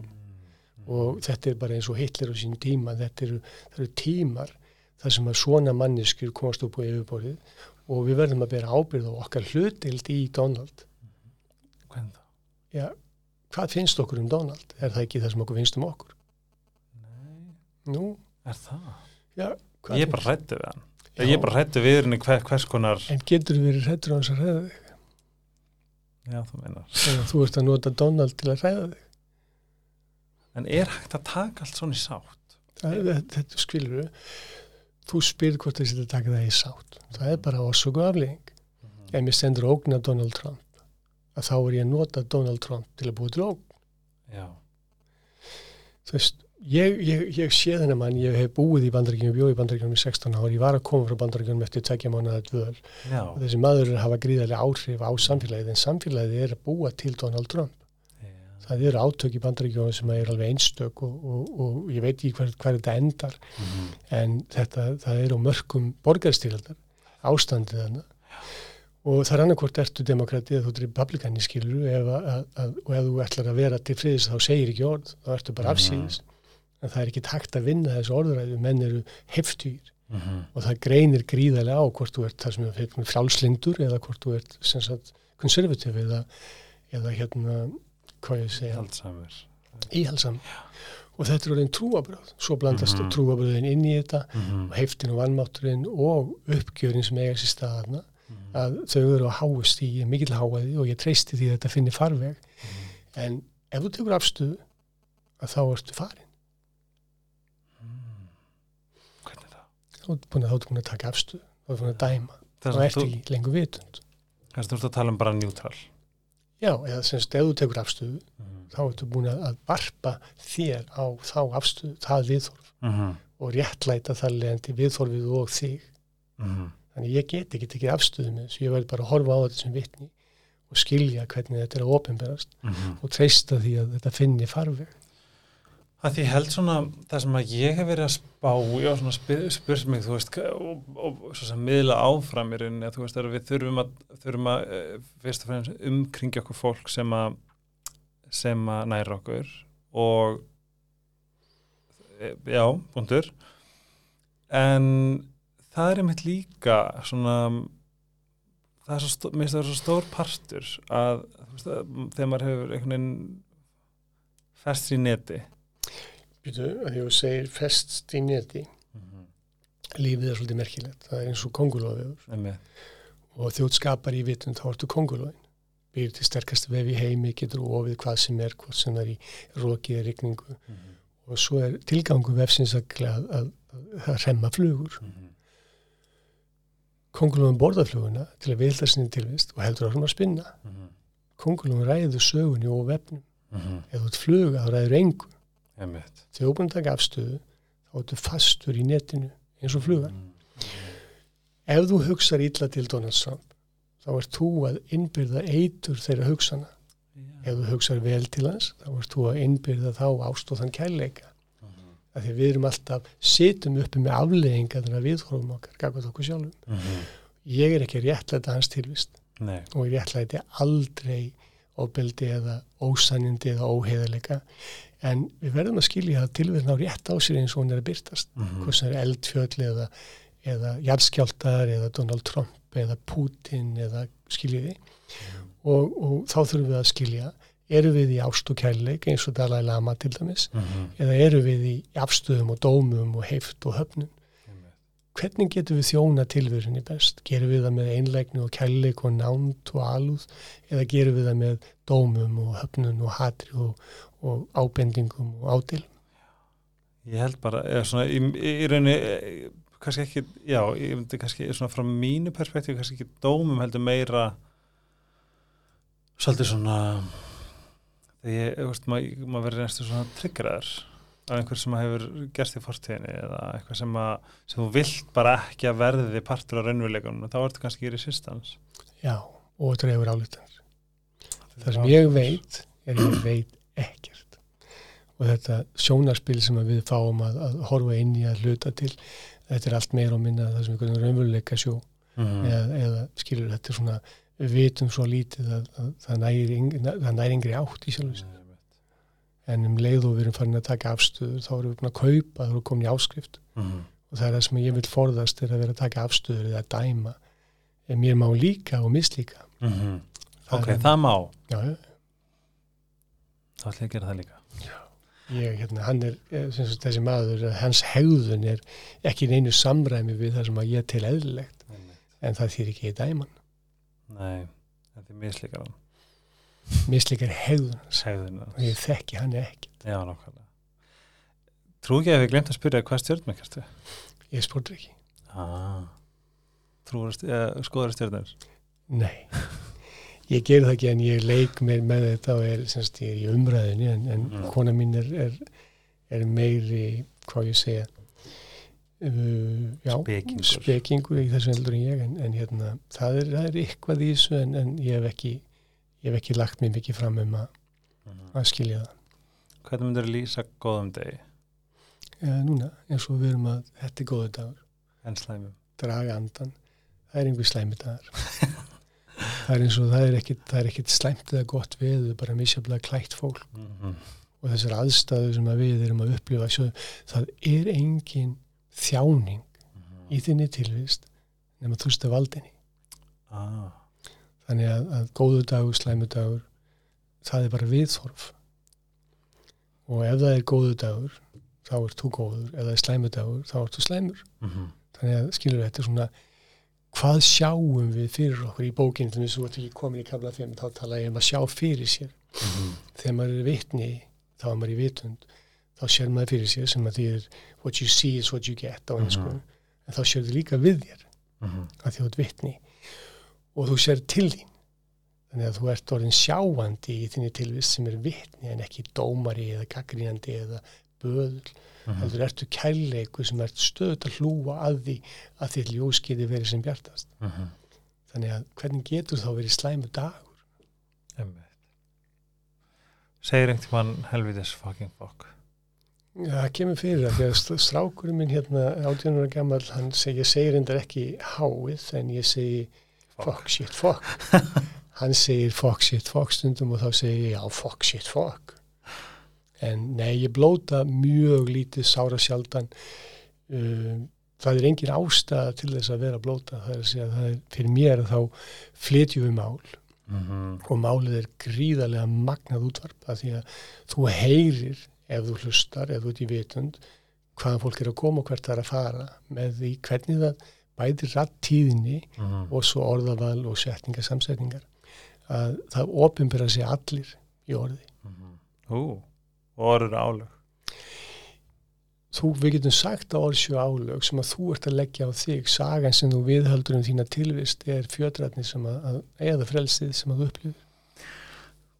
og þetta er bara eins og Hitler á sín tíma þetta eru, eru tímar þar sem að svona manneskjur komast upp á yfirborðið og við verðum að bera ábyrð á okkar hlutild í Donald
Hvernig þá?
Já, hvað finnst okkur um Donald? Er það ekki það sem okkur finnst um okkur?
Nei,
Nú,
er það?
já, hvað
Ég er bara hrættu við hann
Já.
Ég er bara hrættu við henni hver, hvers konar
En getur þú verið hrættur á hans að hræða þig?
Já, þú meinar
Eða þú ert að nota Donald til að hræða þig?
En er hægt að taka allt svona í sátt?
Það, þetta, þetta skilur við. Þú spyrir hvort þessi að taka það í sátt. Það er bara ásöku aflegging.
Mhm.
Ef mér stendur ógna Donald Trump, að þá er ég að nota Donald Trump til að búa til ógn.
Já,
Þú veist, ég, ég, ég sé þennan mann, ég hef búið í bandaríkjum, bjóð í bandaríkjum í 16 ár, ég var að koma frá bandaríkjum eftir tækja mánuða dvöl
já,
og þessi maður er að hafa gríðarlega áhrif á samfélagið en samfélagið er að búa til Donald Trump.
já.
Það eru átök í bandaríkjum sem er alveg einstök og, og, og ég veit ekki hver þetta endar
Mhm.
en þetta, það er á mörgum borgarstýraldar, ástandið þarna og það er annarkvort ertu demokrati eða þú er republikani skilur og ef þú ætlar að vera til friðis þá segir ekki orð, þá ertu bara
Mhm.
En það er ekki takt að vinna þessu orðræðu menn eru heftýr
Mhm.
og það greinir gríðarlega á hvort þú ert það sem er frálslindur eða hvort þú ert konservativ eða, eða hérna hvað ég segja,
Haldsamur
íhalsam og þetta er orðin trúabröð svo blandast
Mhm.
mm trúabröðin inn í þetta
Mhm.
og heiftin og vannmátturinn og uppgjörin sem eiga sér staðna
Mhm.
að þau eru á háu stíi, mikill háaði og ég treysti því að þetta finni farveg en ef þú tekur afstöðu að þá ertu farin
Mhm. Hvernig það?
Þá ertu búin að, að taka afstöðu þá ertu búin að dæma, þá
er
ertu ekki lengur vitund
kannski þú ert að tala um bara neutral
já, eða semst ef þú tekur afstöðu
Mhm.
þá ertu búin að að varpa þér á þá afstöðu, það viðþorf
Mhm.
og réttlæta þar leðandi viðþorfið og þig
Mhm.
Þannig ég get ekki tekið afstöðu með þessu, ég verð bara að horfa á þetta sem vitni og skilja hvernig þetta er að opinberast
Mhm.
og treysta því að þetta finni farveg.
Að því held svona það sem að ég hef verið að spá já, svona spyr, spyrs mig, þú veist og, og svo sem miðla áfram í rauninni að þú veist að við þurfum að, þurfum að eh, fyrst og fremst umkringja okkur fólk sem að sem að næra okkur og eh, já, búndur en það er einmitt líka svona það er svo, mér finnst það er svo stór partur að, að þegar maður hefur einhvern veginn fest í neti
Býtu, að því að þú segir fest í neti, lífið er svolítið merkilegt, það er eins og kongulófiður
Einmitt.
og þjóðskapar í vitund þá ertu kongulóin býr til sterkast vef í heimi, getur ofið hvað sem er, hvað sem er í rókið eða rigningu. Mm -hmm. og svo er tilgangu vefsins að, að, að, að remma flugur. Mm -hmm. kongulóin borðafluguna til að vilda sinni tilvist og heldur að hún að spinna. Mm -hmm. kongulóin ræður sögunni og vefnum. Eða út fluga þá ræður engu þegar þú búin að taka afstöðu þá ertu fastur í netinu eins og flugan ef þú hugsaður illa til Donald Trump þá er þú að innbyrða eitur þeirra hugsana yeah. ef þú hugsaður vel til hans þá er þú að innbyrða þá ástóðan kærleika uh -huh. af því við erum alltaf situm uppi með aflegginga þannig að við horfum okkar gafað okkur sjálfum uh -huh. ég er ekki réttlæta hans tilvist Nei. og ég réttlæti aldrei ofbeldi eða ósannindi eða óheðalega en við verðum að skilja að tilverðin á rétt á sér eins og hún er að byrtast mm -hmm. hvort sem er eldfjöld eða, eða jarðskjáltar eða Donald Trump eða Putin eða skiljiði mm. og, og þá þurfum við að skilja eru við í ást og kærleik eins og Dalai Lama til dæmis mm -hmm. eða eru við í afstöðum og dómum og heift og höfnum hvernig getum við þjóna tilverðinni best? Gerum við það með einleikni og kærleik og nánt og alúð eða gerum við það með dómum og höfnun og hatri og, og ábendingum og ádil
Ég held bara, svona í, í rauninni, eh, kannski ekki já, ég myndi kannski svona frá mínu perspektífi, kannski ekki dómum heldur meira svolítið svona þegar ég, ég veist, maður mað verður einstu svona tryggraður af einhver sem hefur gerst í fortíðinni eða eitthvað sem, að, sem þú vilt bara ekki að verði því partur á raunveruleikunum þá ertu kannski í resistans
Já, og drefur álítanir Það sem ég veit er ég veit ekkert og þetta sjónarspil sem við fáum að, að horfa inn í að hluta til þetta er allt meira og minna það sem einhvern veginn raunveruleika sjó. Mm -hmm. eða, eða skilur þetta er svona við vitum svo lítið að, að það næri næ yngri átt í sjálf mm -hmm. en um leið og við erum farin að taka afstöður þá erum við búin að kaupa þá erum við komin í áskrift. Mm -hmm. og það er það sem ég vil forðast er að vera að taka afstöður eða að dæma. En mér má líka og mislíka.
Mhm. Ok, það má. Já, þá ætla ég að gera það líka.
Já, ég, hérna, hann er sagt, þessi maður, hans hegðun er ekki neinu samræmi við það sem að ég til eðlilegt, en það þýr ekki í dæman
Nei, þetta er mislíkar hann.
Mislíkar hegðun
Hegðun
og ég þekki hann ekki
Já, nákvæmlega. Trú ekki að við glemt að spyrja hvað stjórnmækjastu?
Ég spurði ekki.
Ah. Trú skoður stjórnmækjar?
Nei ég ger það ekki en ég leik með, með þetta og er, semst, í umræðinu en, en mm. kona mín er, er, er meiri, hvað ég segja uh, já,
spekingur.
spekingur í þessu heldur en ég en, en hérna, það er, það er eitthvað í þessu en, en ég hef ekki ég hef ekki lagt mér mikið fram um að, mm. að skilja það
Hvernig myndur þú lýsa góðum degi?
Ja, núna, eins og við erum að þetta er góðu dagur
En slæmum?
Draga andan, það er einhver slæmi dagar það er eins og það er ekkit, ekkit slæmt eða gott við, það er bara misjaflega klætt fólk mm -hmm. og þessar aðstæðu sem að við erum að upplifa svo, það er engin þjáning mm -hmm. í þinni tilvist nema þú stu valdinni
ah.
þannig að, að góðu dagur, slæmu dagur það er bara viðþorf og ef það er góðu dagur þá ert þú góður, ef það er slæmu dagur þá ert þú slæmur
mm -hmm.
þannig að skilur þetta svona hvað sjáum við fyrir okkur í bókinu þannig að þú ert ekki komin í kabla 5 þá tala ég um að sjá fyrir sér mm -hmm. þegar maður er vitni þá er maður í vitund þá sér maður fyrir sér sem að því er what you see is what you get mm -hmm. en þá sér þið líka við þér mm -hmm. að þú ert vitni og þú sér til þín þannig að þú ert orðin sjáandi í þinni tilvist sem er vitni en ekki dómari eða gaggrínandi eða böðl mm -hmm. heldur ertu kærleiku sem ert stöðut að hlúa að því að því ljóskiði verið sem bjartast.
Mm -hmm.
þannig að hvernig getur þá verið slæmu dagur?
Emmeit Segir einhvern mann helvitis fucking fuck
það kemur fyrir að því að strákurinn minn hérna átjónur og gammal, hann segir, segir endar ekki háið en ég segi fuck, fuck shit fuck hann segir fuck shit fuck stundum og þá segir ég já fuck shit fuck en nei, ég blóta mjög lítið sára sjaldan um, það er engin ástæða til þess að vera blóta það er að segja að það er fyrir mér þá flytjum við mál
mm -hmm.
og málið er gríðarlega magnað útvarp að því að þú heyrir ef þú hlustar, ef þú ert í vitund hvaðan fólk er að koma og hvert það er að fara með því hvernig það bæði rattíðinni
Mhm.
og svo orðaval og setningar, samsetningar að það ofinbera sig allir í orði.
Mhm. Ú, og orður álög.
Þú, við getum sagt að orðsjö álög sem að þú ert að leggja á þig, sagan sem þú viðhaldur um þína tilvist er fjötratni sem að, að eða frelsið sem að þú upplifir.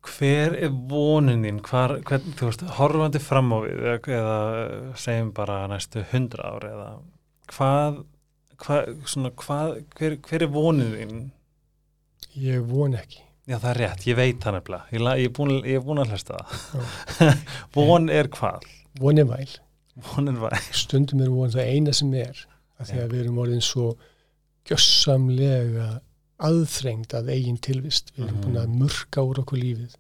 Hver er vonin þín? Hvar, hvern, þú veist, horfandi fram á við eða, eða segjum bara næstu hundra ár eða hvað, hvað, svona, hvað hver, hver er vonin þín?
Ég von ekki.
Já, það er rétt, ég veit það nefnilega. Ég, ég, er búin, að hlusta það. Von er hvað?
Von er væl.
Von er hvað?
Stundum er von það eina sem er að því að við erum orðin svo gjössamlega aðþrengd að eigin tilvist. Við erum
Mhm.
búin að murka úr okkur lífið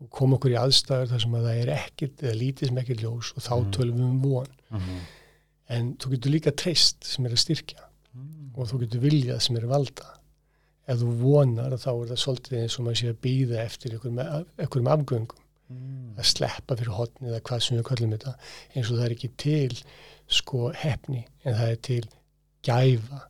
og koma okkur í aðstæður þar sem að það er ekkert eða lítið sem ekkert ljós og þá
Mhm.
tölum við um von.
Mhm.
En þú getur líka treyst sem er að styrkja
Mhm.
og þú getur viljað sem er að valda. Ef þú vonar þá er það svolítið eins og maður sé að býða eftir einhverjum, afgöngum,
Mhm.
að sleppa fyrir hotni eða hvað sem við kallum þetta, eins og það er ekki til sko hefni en það er til gæfa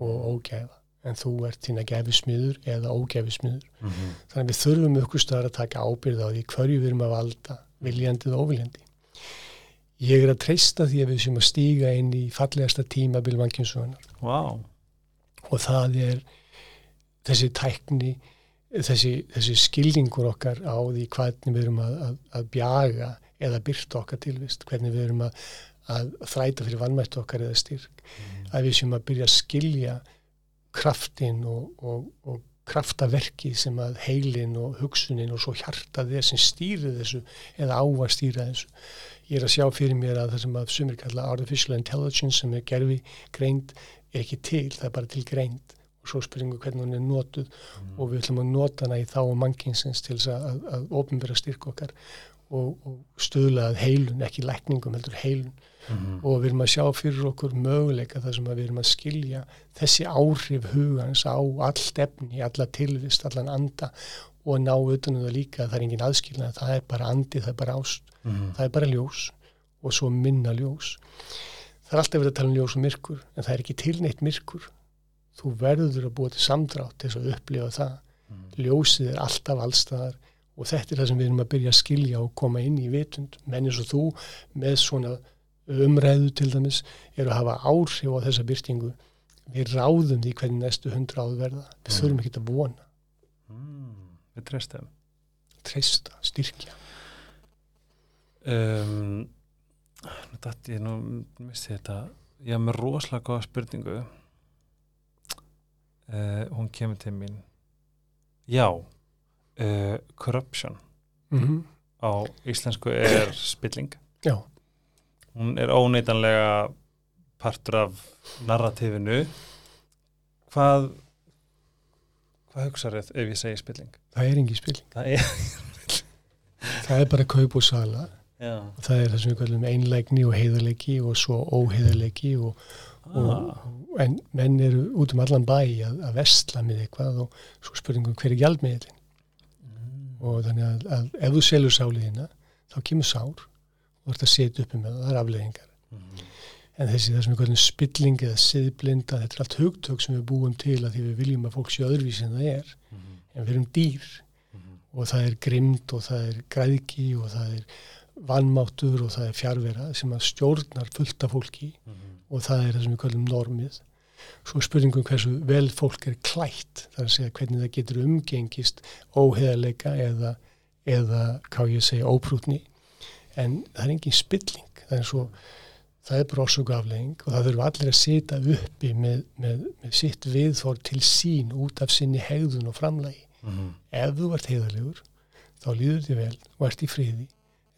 og ógæfa. En þú ert þína gæfismiður eða ógæfismiður.
Mhm.
Þannig að við þurfum ykkur stöðar að taka ábyrð á því hverju við erum að valda, viljandi eða óviljandi. Ég er að treysta því að við sem að stíga inn í fallegasta tíma bilvankinsögunar
Vá.
og það er þessi tækni, þessi, þessi skilningur okkar á því hvernig við erum að, að, að bjaga eða byrta okkar tilvist, hvernig við erum að, að þræta fyrir vannmættu okkar eða styrk, að við sem að byrja að skilja kraftin og, og, og kraftaverki sem að heilin og hugsunin og svo hjartað er sem stýrir þessu eða á að stýra þessu. Ég er að sjá fyrir mér að það sem að sumir kalla artificial intelligence sem er gerfi greind er ekki til, það er bara til greind svo við hvernig hún er notuð og við ætlum að nota hana í þá og mannkinsins til þess að, að, að ofinbera styrk okkar og, og stöðla að heilun, ekki lækningum heldur heilun
Mhm.
og við erum að sjá fyrir okkur möguleika þar sem að við erum að skilja þessi áhrif hugans á all stefni, alla tilvist, allan anda og ná utanum það líka að það er engin aðskilna, það er bara andi, það er bara ást,
Mhm.
það er bara ljós og svo minna ljós. Það er alltaf verið að tala um ljós og myrkur en það er ekki tilneitt myrkur. Þú verður að búa til samdrátt til að upplifa það.
Mhm.
Ljósið er alltaf allstaðar og þetta er það sem við erum að byrja að skilja og koma inn í vitund. Menn eins og þú með svona umræðu til dæmis eru að hafa áhrif á þessa byrtingu. Við ráðum því hvernig næstu hundra áður verða. Við
Mm.
þurfum ekki að vona,
Mm. Við treystum.
treysta, styrkja.
Um, datt ég nú misti þetta ég haf með rosalega góða spurningu uh, hún kemur til mín. Já uh, corruption.
Mm
á íslensku er spilling.
Já,
hún er óneitanlega partur af narratífinu. Hvað hvað hugsaðið ef ég segi spilling?
Það er engi spil.
það er
Það er bara kaup og sala.
Já.
það er það sem við kallum einlægni og heiðarleiki og svo óheiðarleiki og, og, en menn eru út um allan bæ að, að vestla með eitthvað og svo spurningum hver er gjaldmiðlinn
mm,
og þannig að, að ef þú selur sáliðina þá kemur sár og að setja uppi með það, það er afleðingar
mm,
en þessi það sem við kallum spilling eða siðblinda, þetta er allt hugtök sem við búum til að því við viljum að fólk sé öðruvísi en það er,
mm,
en við erum dýr
mm,
og það er grimd og það er græðki og það er vannmáttur og það er fjárvera sem að stjórnar fullt af fólki.
Mm,
og það er það sem við kallum normið. Svo spurningum hversu vel fólk er klætt, það er að segja hvernig það getur umgengist óheðarleika eða, eða hvað ég segja, óprútni. En það er engin spilling, það er svo, það er brosug aflegging og það þurfa allir að sita uppi með, með, með sitt viðþór til sín út af sinni hegðun og framlægi.
mm,
Ef þú ert heiðarlegur, þá líður þér vel og ert í friði.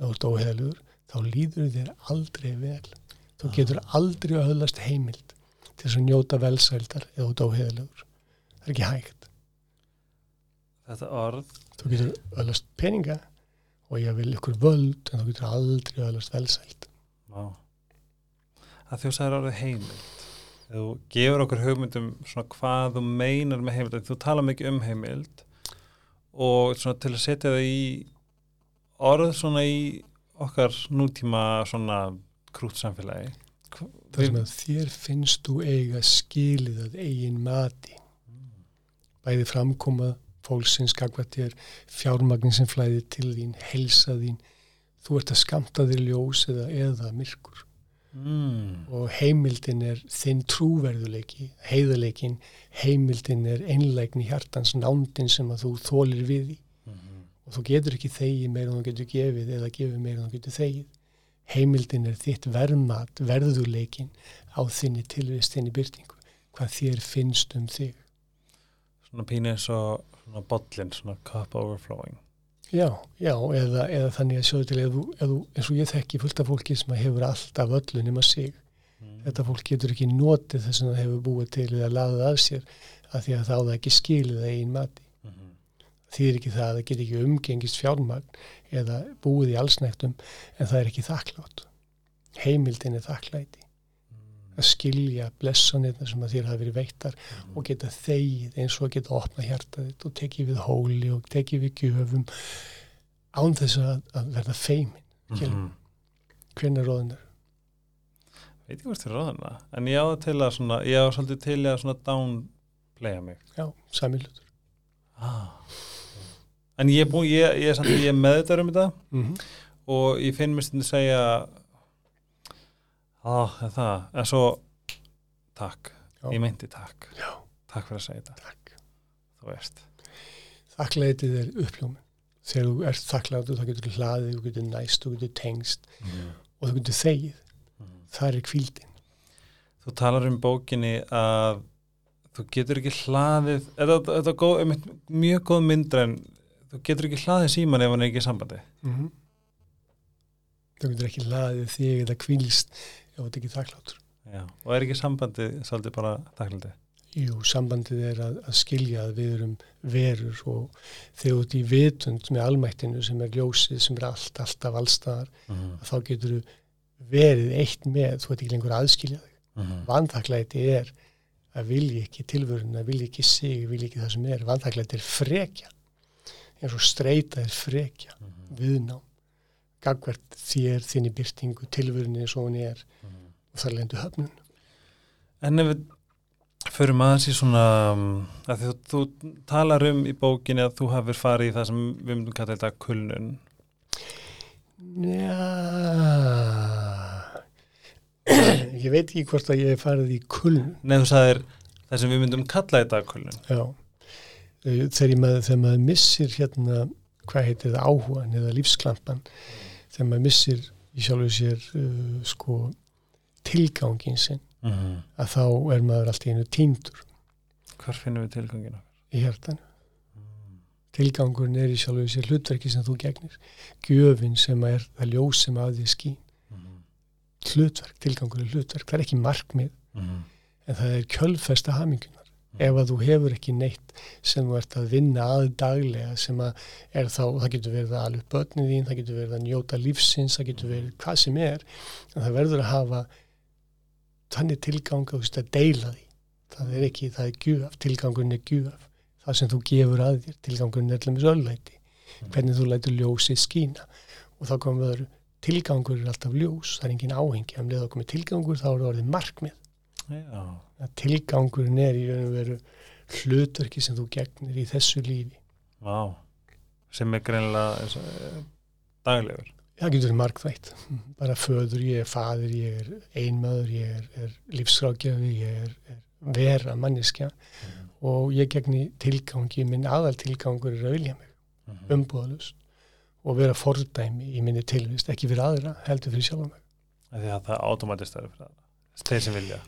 Ef þú ert óheðarlegur, þá líður þér aldrei vel. Þú getur aldrei öðlast heimild til þess að njóta velsældar ef þú ert óheðarlegur. Það er ekki hægt.
þetta orð
Þú getur öðlast peninga og ég vil ykkur völd en þú getur aldrei öðlast velsæld.
Vá. að þú sagðir orðið heimild þú gefur okkur hugmyndum svona hvað þú meinar með heimild þú tala mikið um heimild og svona til að setja það í orð svona í okkar nútíma svona krútt samfélagi
þar sem að þér finnst þú eiga skilið að eigin mati. Bæði framkoma fólksins, gagvað þér fjármagnin sem flæðir til þín helsa þín, þú ert að skamta þér ljós eða, eða myrkur.
Mm.
og heimildin er þinn trúverðuleiki heiðuleikin, heimildin er einlægni hjartans nándin sem að þú þólir við því
Mhm.
og þú getur ekki þegi meira en þú getur gefið eða gefið meira en þú getur þegið heimildin er þitt verðmat verðuleikin á þinni tilvist þinni byrtingu, hvað þér finnst um þig?
Svona pínu eins og svona bollin, svona cup overflowing.
Já, já, eða, eða þannig að sjóðu til eða, eða, eins og ég þekki fullt af fólki sem að hefur allt af öllu nema sig.
Mm.
þetta fólk getur ekki notið þess að það hefur búið til eða laðið að sér að því að það á það ekki skilið það einn mati.
Mhm.
því er ekki það að það get ekki umgengist fjármagn eða búið í allsnægtum en það er ekki þakklátt. Heimildin er þakklæti. Að skilja blessanirna sem að þér hafa verið veittar og geta þegið eins og geta opna hjarta þitt og tekið við hóli og tekið við gjöfum án þess að, að verða feimin.
Mhm.
hvernig róðunar
veit ekki hvort þið ráðana en ég á það til að svona, ég á svolítið til að svona downplaya mig.
Já, samilutur
ah. En ég er búin ég, ég er ég er meðvitaður um þetta.
Mm -hmm.
og ég finn mér stundin að segja ah, það, en svo takk,
Já.
ég meinti takk.
Já,
takk fyrir að segja þetta,
takk.
Þú veist.
Þakklætið er uppljómin þegar þú ert þakkláttur þá getur þú hlaðið, þú getur næst, þú getur tengst og þú getur þegið. Það er kvíldin
þú talar um bókinni að þú getur ekki hlaðið þetta, þetta er mjög góð myndra en þú getur ekki hlaðið síman ef hann er ekki í sambandi
mm -hmm. þú getur ekki hlaðið þig eða kvílst ef þú ert ekki þakkláttur
Já. og er ekki sambandi svolítið bara taklandi
Jú, sambandið er að, að skilja að við erum verur og þegar þú ert í vitund með almættinu sem er ljósið, sem er allt, alltaf allstaðar,
mm
þá getur þú verið eitt með, þú ert ekki lengur aðskilja þig.
-hmm.
Vanþaklæti er að vilja ekki tilvörun, að vilja ekki sig, vilja ekki það sem er. Vanþaklæti er frekja, eins og streyta er frekja, viðnám, gagvert þér, þinni byrtingu, tilvörunni eins og hún er og þar lendu höfnun.
En ef við förum aðeins í svona um, að þú, þú talar um í bókinni að þú hafur farið í það sem við myndum kalla þetta kulnun.
Já, ég veit ekki hvort að ég hef farið í kulnun.
Nei, þú sagðir það sem við myndum kalla þetta kulnun.
Já, þegar, maður, þegar maður missir hérna, hvað heitir það, áhugan eða lífsklampan, þegar maður missir í sjálfu sér uh, sko tilgangin sinn,
mm -hmm.
að þá er maður allt í einu týndur
Hvar finnum við tilgangina?
í hjartanu. Tilgangurinn er í sjálfu sér hlutverki sem þú gegnir, gjöfin sem er það ljós sem að því skín, hlutverk, tilgangur er hlutverk, það er ekki markmið, en það er kjölfesta hamingunar. Ef að þú hefur ekki neitt sem þú ert að vinna að daglega sem að er þá, það getur verið að alveg börnið þín, það getur verið að njóta lífsins, það getur verið hvað sem er, en það verður að hafa þannig tilgang að að deila því. Það er ekki, það er gjöf, tilgangurinn er gjöf, það sem þú gefur að þér, tilgangurinn er allir öllleiti, hvernig þú lætur ljósið skína. Og þá öðru, tilgangur er alltaf ljós, það er engin áhengi, ef um leið okkur með tilgangur þá er það orðið markmið
Já,
að tilgangurinn er í raun og veru hlutverki sem þú gegnir í þessu lífi.
vá sem er greinlega og, eh, daglegur
Það getur markvægt. Bara föður, ég er fadir, ég er einmaður, ég er, er lífsrákjafi, ég er, er vera manneskja og ég gegni tilgangi, minn aðal tilgangur er að vilja mig,
Mhm.
umbúðalust og vera fordæmi í minni tilvist, ekki fyrir aðra, heldur fyrir sjálf mig.
Af Því að það er automatist fyrir það þeir sem vilja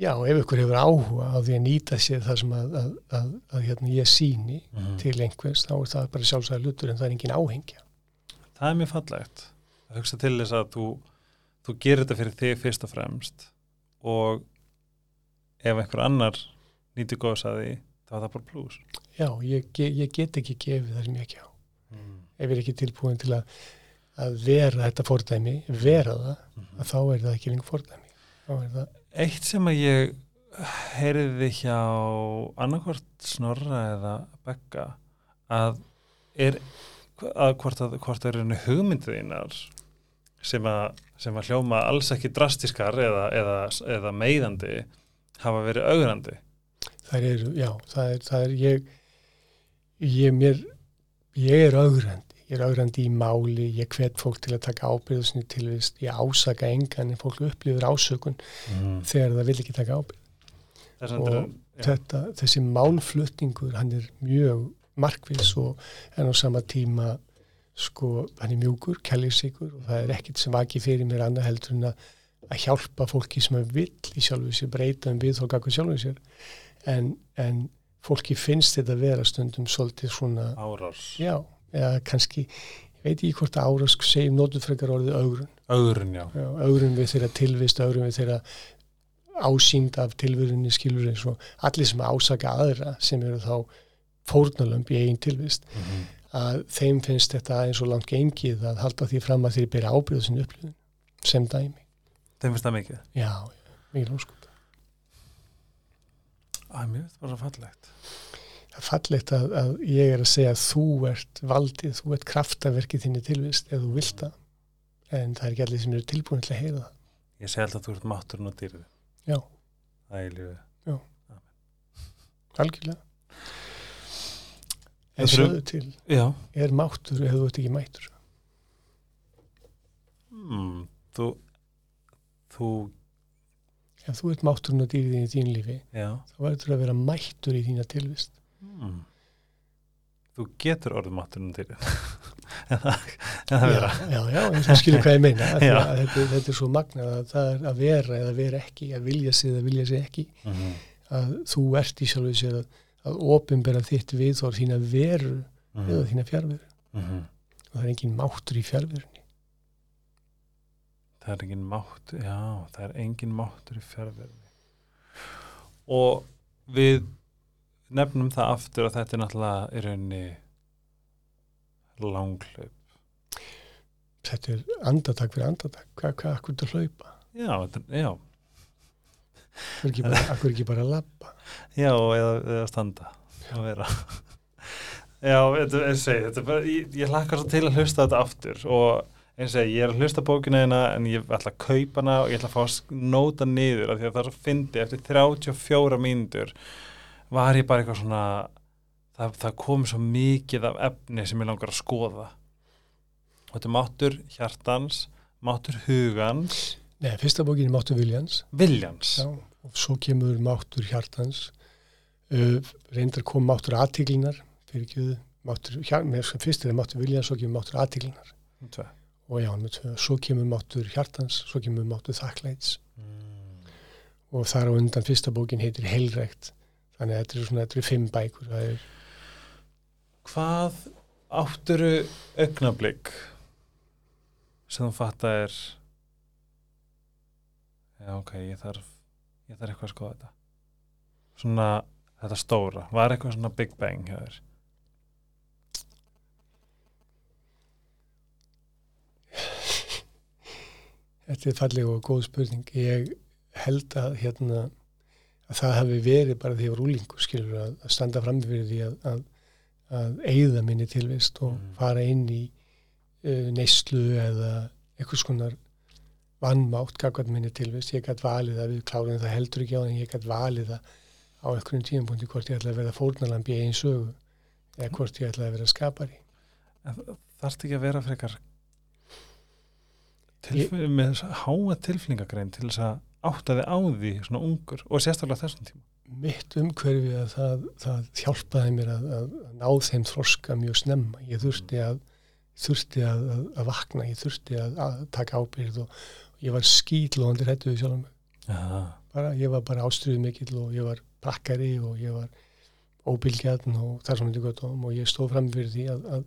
Já, ef ykkur hefur áhuga á því að nýta sér það sem að, að, að, að hérna, ég síni
mm.
til einhvers, þá er það bara sjálfsæða lutur en það er engin áhengja.
Það er mjög fallegt að hugsa til þess að þú, þú gerir þetta fyrir þig fyrst og fremst og ef einhver annar nýtir góðs að því þá er það bara plús
Já, ég, ég get ekki gefið það sem ég ekki á.
mm.
Ef ég er ekki tilbúin til að, að vera þetta fordæmi, vera það,
Mhm.
að þá er það ekki lengur fordæmi. Þá er það,
Eitt sem að ég heyriði hjá annarkvort Snorra eða Begga að er að hvort, að, hvort er henni hugmyndið þínar sem að, sem að hljóma alls ekki drastiskar eða, eða, eða meiðandi hafa verið augrandi
Það eru, já, það er, það er ég, ég mér, ég er augrandi, ég er augrandi í máli, ég hvet fólk til að taka ábyrðu sinni tilvist, ég ásaka engan en fólk upplifur ásökun
mm.
þegar það vil ekki taka ábyrð og þetta, þessi málflutningur hann er mjög markvis og en á sama tíma sko, hann er mjúkur, kellisíkur og það er ekkit sem vaki fyrir mér annað heldur en að, hjálpa fólki sem er vill í sjálfu sér, breyta um við og gagga sjálfu sér. En, en fólki finnst þetta að vera stundum svolítið svona
Árás.
Já, eða kannski, ég veit ekki hvort að árás segjum nótum frekar orðið augrun
Augrun, já,
já Augrun við þeirra tilvist, augrun við þeirra ásýnd af tilverunni skilur eins og allir sem ásaka aðra sem eru þá fórnalömb í eigin tilvist
mm -hmm.
að þeim finnst þetta eins og langt gengið að halda því fram að þeir byrja ábyrðu sinni upplifun sem dæmi.
Þeim finnst það mikið?
Já, mikið lóskóta.
Æ, mér finnst það bara fallegt.
Það er fallegt að, að ég er að segja að þú ert valdið, þú ert kraftaverkið þinni tilvist ef þú vilt það en það er ekki allir sem eru tilbúin til að heyra það.
Ég segi alltaf að þú ert máturinn og dýrið.
Já.
Það er lífið.
Já. Algjörlega. En sögðu til,
Já.
er máttur eða þú ert ekki mættur?
Mm, þú, þú,
Ef þú ert mátturinn og dýrið í þín lífi,
já.
þá verður að vera mættur í þína tilvist.
Mm. Þú getur og en það vera.
Já, já, já, það skilur hvað ég meina. Þetta, þetta er svo magnað að það er að vera eða vera ekki, að vilja sig eða vilja sig ekki.
Mm -hmm.
Að þú ert í sjálfu sér að, að ofinbera þitt við og þína veru eða þína fjárveru.
Mm -hmm.
Og það er engin máttur í fjárverunni.
Það er engin máttur, já, það er engin máttur í fjárverðinni. Og við nefnum það aftur að þetta er náttúrulega í rauninni langhlaup.
Þetta er andatak fyrir andatak. Hvað, hvað, akkur þetta hlaupa?
Já, já,
Akkur ekki bara, akkur ekki bara labba?
já, eða, eða standa og vera. Já, þetta segi, þetta er bara, ég, ég hlakkar svo til að hlusta þetta aftur og eins og ég er að hlusta bókina hérna en ég ætla að kaupa hana og ég ætla að fá að nóta niður af því að það er svo fyndi eftir 34 mínútur var ég bara eitthvað svona það, það kom svo mikið af efni sem ég langar að skoða og þetta er máttur hjartans máttur hugans
Nei, fyrsta bókin er Máttur Viljans.
viljans
Já, og svo kemur Máttur Hjartans. Uh, reyndar kom Máttur Aðtíklinar, fyrir ekki Máttur, hjá, með, fyrst er Máttur Viljans, svo kemur Máttur Aðtíklinar.
Tvö.
Og já, svo kemur Máttur Hjartans, svo kemur Máttur Þakklæts.
mm.
Og þar á undan fyrsta bókin heitir Heilrækt. Þannig að þetta eru svona, þetta eru fimm bækur. Er,
hvað átturu augnablík sem þú fatta er já ok, ég þarf ég þarf eitthvað að skoða þetta svona þetta stóra var eitthvað svona big bang þér
þetta er falleg og góð spurning. Ég held að hérna að það hafi verið bara því að ég var úlingur skilur að, að standa fram fyrir því að, að, að eigða minni tilvist og
Mm.
fara inn í uh, neyslu eða einhvers konar vannmátt gagvat minni tilvist. Ég gætt valið að við klárum það heldur ekki á en ég gætt valið að á einhvern tímapunkti hvort ég ætla að vera fórnalamb í einn sögu eða hvort ég ætla að vera skapari.
þarfst ekki að vera frekar tilf með háa tilflingagrein til þess að átta þig á því svona ungur og sérstaklega þessum tíma
mitt umhverfi að það, það hjálpaði mér að, að, ná þeim þroska mjög snemma. Ég þurfti að þurfti að, að, vakna, ég þurfti að, að taka ábyrð og, og ég var skýtlóðandi hættuði sjálf mig.
já,
Bara, ég var bara ástriðið mikill og ég var prakkari og ég var óbylgjarn og þar sem myndi gott om og ég stóð fram fyrir því að, að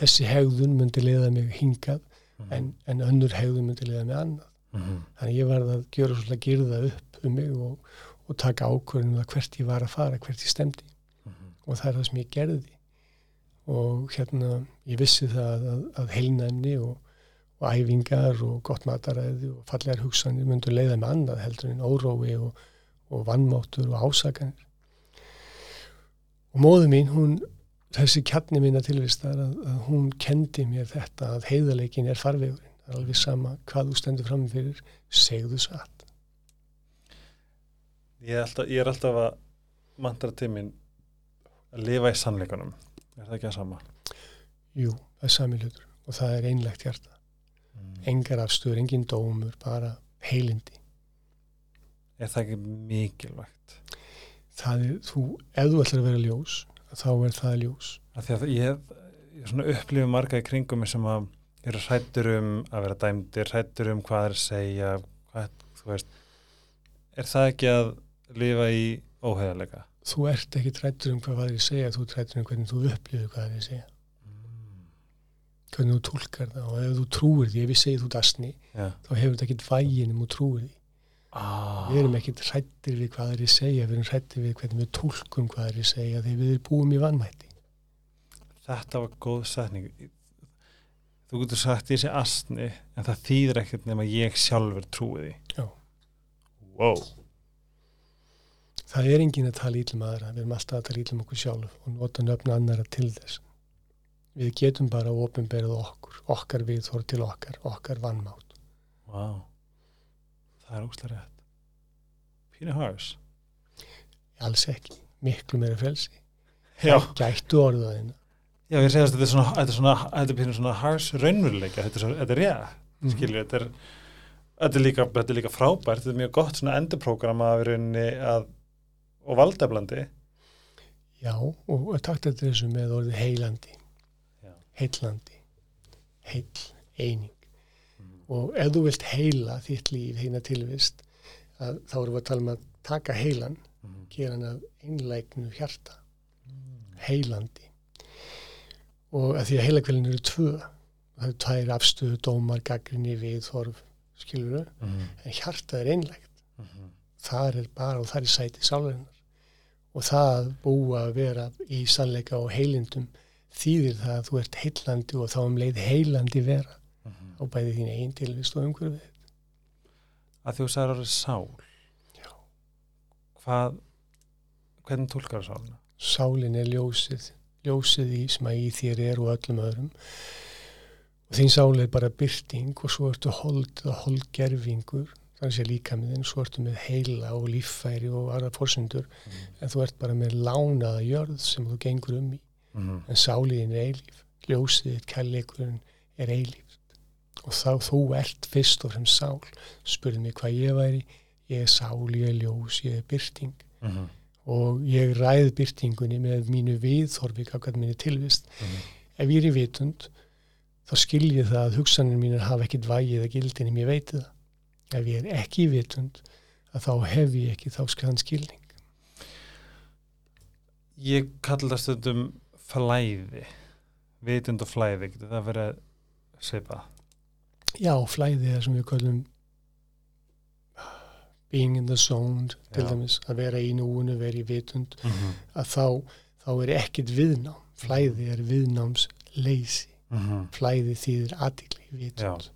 þessi hegðun myndi leiða mig hingað
mm.
en, en önnur hegðun myndi leiða mig annað.
Mm.
Þannig ég varð að gjöra svolítið að girða upp um mig og, og taka ákvörðinu um það hvert ég var að fara, hvert ég stemdi
Mm.
og það er það sem ég gerði og hérna ég vissi það að, að heilnæmni og, og æfingar og gott mataræði og fallegar hugsanir myndu leiða með annað heldur en órói og, og vannmáttur og ásakanir og móðu mín hún þessi kjarni minna tilvistar að, að hún kendi mér þetta að heiðaleikin er farvegurinn er alveg sama hvað þú stendur fram fyrir segðu satt
Ég er alltaf, ég er alltaf að mantra til mín að lifa í sannleikunum. Er það ekki að sama?
jú, það er sami hlutur og það er einlegt hjarta
Mm.
engar afstöður, engin dómur, bara heilindi
Er það ekki mikilvægt?
það er, þú, ef þú ætlar að vera ljós þá er það ljós
því að ég, ég svona upplifu marga í kringum sem að eru hrættur um að vera dæmdir, hrættur um hvað er að segja, hvað, þú veist, er það ekki að lifa í óheðalega?
þú ert ekki trættur um hvað það er að segja þú ert trættur um hvernig þú upplifir hvað það er að segja hvernig þú tólkar það og ef þú trúir því, ef ég segi þú dasni
Já.
þá hefur þetta ekkit vægin um þú trúir því
Ah.
við erum ekkit hrættir við hvað það er að segja við erum hrættir við hvernig við tólkum hvað það er að segja þegar við erum búum í vannmætti
Þetta var góð setning. Þú getur sagt ég sé astni, en það þýðir ekkert nema ég sjálfur trúi því.
Já.
Wow.
það er engin að tala ítlum aðra við erum alltaf að tala ítlum okkur sjálf og nota nöfna annara til þess við getum bara ofinberið okkur okkar viðþór til okkar, okkar vannmátt
Wow. Það er óslega rétt. Pínu hars.
alls ekki, miklu meira felsi gættu orðaðina
Já, ég segast að þetta er svona, þetta er svona, þetta er pínu svona hars raunveruleika, þetta er, svo, þetta er rétt,
Mhm.
skilju, þetta er, þetta er líka, þetta er líka frábært, þetta er mjög gott svona endurprogram að verunni að, og valdeflandi.
Já, og, og takt eftir þessu með orðið heilandi,
Já.
heillandi, heill, eining.
Mm.
Og ef þú vilt heila þitt líf, heina tilvist, að, þá erum við að tala um að taka heilan,
Mm.
gera hann að einlægnu hjarta, heilandi. Og að því að heilakvelin eru tvö, það eru tvær afstöðu, dómar, gaggrinni, viðhorf, skilur þau,
Mm.
en hjarta er einlægt.
Mm.
þar er bara og þar er sæti sálarinnar og það að búa að vera í sannleika og heilindum þýðir það að þú ert heillandi og þá um leið heilandi vera
Mm.
á bæði þín einn tilvist og umhverfið
Að þú orðið sál,
Já.
hvað, hvernig tólkar það sálina?
sálin er ljósið ljósið í sem að í þér er og öllum öðrum. Og þín sál er bara byrting og svo ertu hold eða holdgerfingur þannig að líka með þinn, svo ertu með heila og líffæri og aðra fórsendur en þú ert bara með lánaða jörð sem þú gengur um í.
Mm.
en sáliðin er eilíf ljósið, kærleikurinn er eilíft. Og þá þú ert fyrst og fremst sál. Spurði mig hvað ég væri ég er sál, ég er ljós, ég er byrting.
Mm.
Og ég ræð byrtingunni með mínu viðþorfi hvað minni tilvist
Mm.
ef ég er í vitund þá skil ég það að hugsanir mínir hafa ekkit vægið að gildin en ég veit það ef ég er ekki í vitund að þá hef ég ekki þá skan skilning
Ég kallar það stundum flæði, vitund og flæði, getur það verið svipað?
já, flæði er sem við kallum being in the zone til
Já.
dæmis, að vera í núinu, vera í vitund
Mm -hmm.
að þá, þá er ekkit viðnám flæði er viðnáms leysi flæði þýðir aðtikli vitund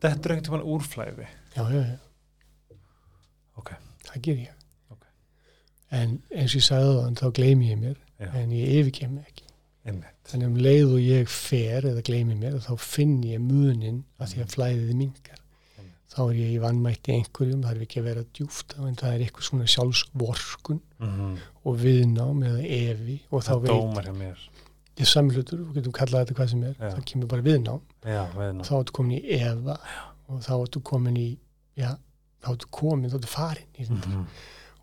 Þetta er einhvern tímann úrflæði.
já, já, já
Ok.
það ger ég
Ok.
en eins og ég sagði það þá gleymi ég mér
Já.
en ég yfirkem mig ekki
Einmitt.
þannig um leið og ég fer eða gleymi mér þá finn ég munin að því að flæðið mingar. Þá er ég í vannmætti einhverjum það er ekki að vera djúft en það er eitthvað svona sjálfsvorkun
Mm -hmm.
og viðnám eða evi og þá veit ég samlutur, við getum kallað þetta hvað sem er
Já.
það kemur bara viðnám
Já, veðna.
þá ertu komin í efa og þá ertu komin í já, þá ertu komin, þá ertu farin
Mm
þetta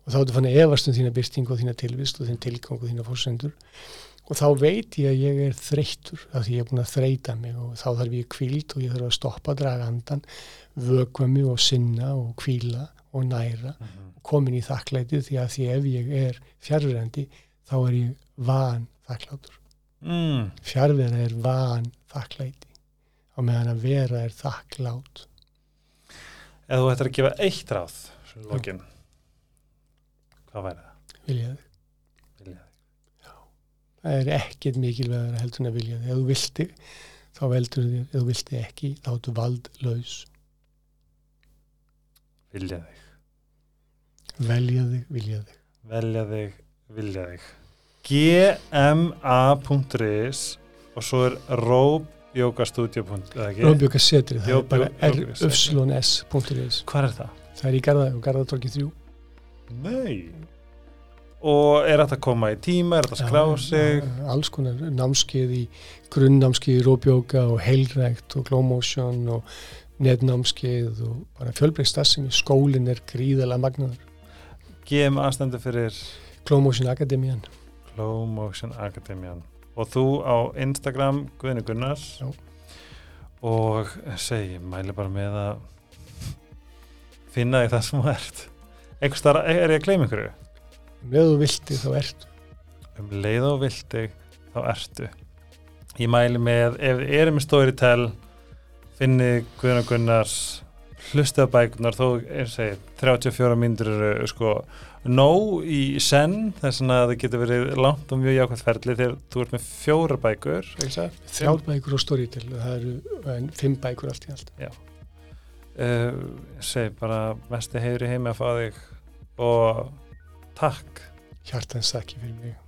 og þá ertu fann að efast um þína byrtingu og þína tilvist og þína tilgang og þína fórsendur og þá veit ég að ég er þreyttur af því ég er búin að þreyta mig og þá þarf ég kvíld og ég þarf að stoppa, draga andan vökva mig og sinna og kvíla og næra og komin í þakklæti því að því ef ég er fjarverandi þá er ég van þakklátur
Mm.
fjarvera er van þakklæti á meðan að vera er þakklát
Ef þú ættir að gefa eitt ráð, svo lokin, hvað væri það?
viljaði
Vilja
það er ekkert mikilvægur heldur en að vilja þig. Ef þú vilti, þá veldur þig. Ef þú vilti ekki, þá ertu valdlaus.
Vilja þig.
Velja þig, vilja þig.
Velja þig, vilja þig. gma.is og svo er Rób Jógastudio.is
Rómbjökasetri, það er bara rfs.is
Hvað er það?
það er í Garða, Garðatorki 3
Nei Og er þetta að koma í tíma, er þetta að skrá sig?
Já, alls konar námskeið í grunnnámskeið í róbjóka og heilrækt og glow motion og netnámskeið og bara fjölbreykt stafsemi, skólinn er gríðalega magnaður,
GMA stendur fyrir
glow motion akademian
Glow Motion Academian. Og þú á Instagram Guðni Gunnars.
Já.
og segi, mæli bara með að finna því það sem þú ert. Einhvers þar, er ég að gleyma einhverju?
með þú vilti þá ertu
um leið og vilti þá ertu ég mæli með, ef þið eru með Storytel finnið Guðna Gunnars hlustið á bækunar þó, eins og segi, 34 myndur eru sko nóg í senn þess að það getur verið langt og mjög jákvæmt ferli þegar þú ert með fjóra bækur
þrjár bækur og storytel, það eru en, fimm bækur allt í allt.
Uh, segi bara mesti heiður í heimi að fá þig og takk.
Hjartans þakki fyrir mig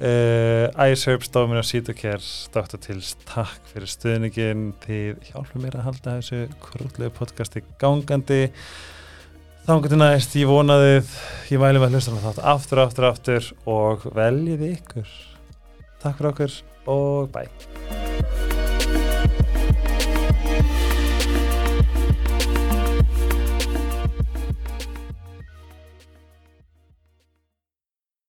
Uh, Ice Herbs, Dominus, Cytocare Dr. Tills, takk fyrir stuðningin þið hjálpum mér að halda þessu krútlegu podcasti gangandi þannig til næst, ég vonaðið ég mæli með að hlusta þátt aftur, aftur, aftur og veljið ykkur takk fyrir okkur og bye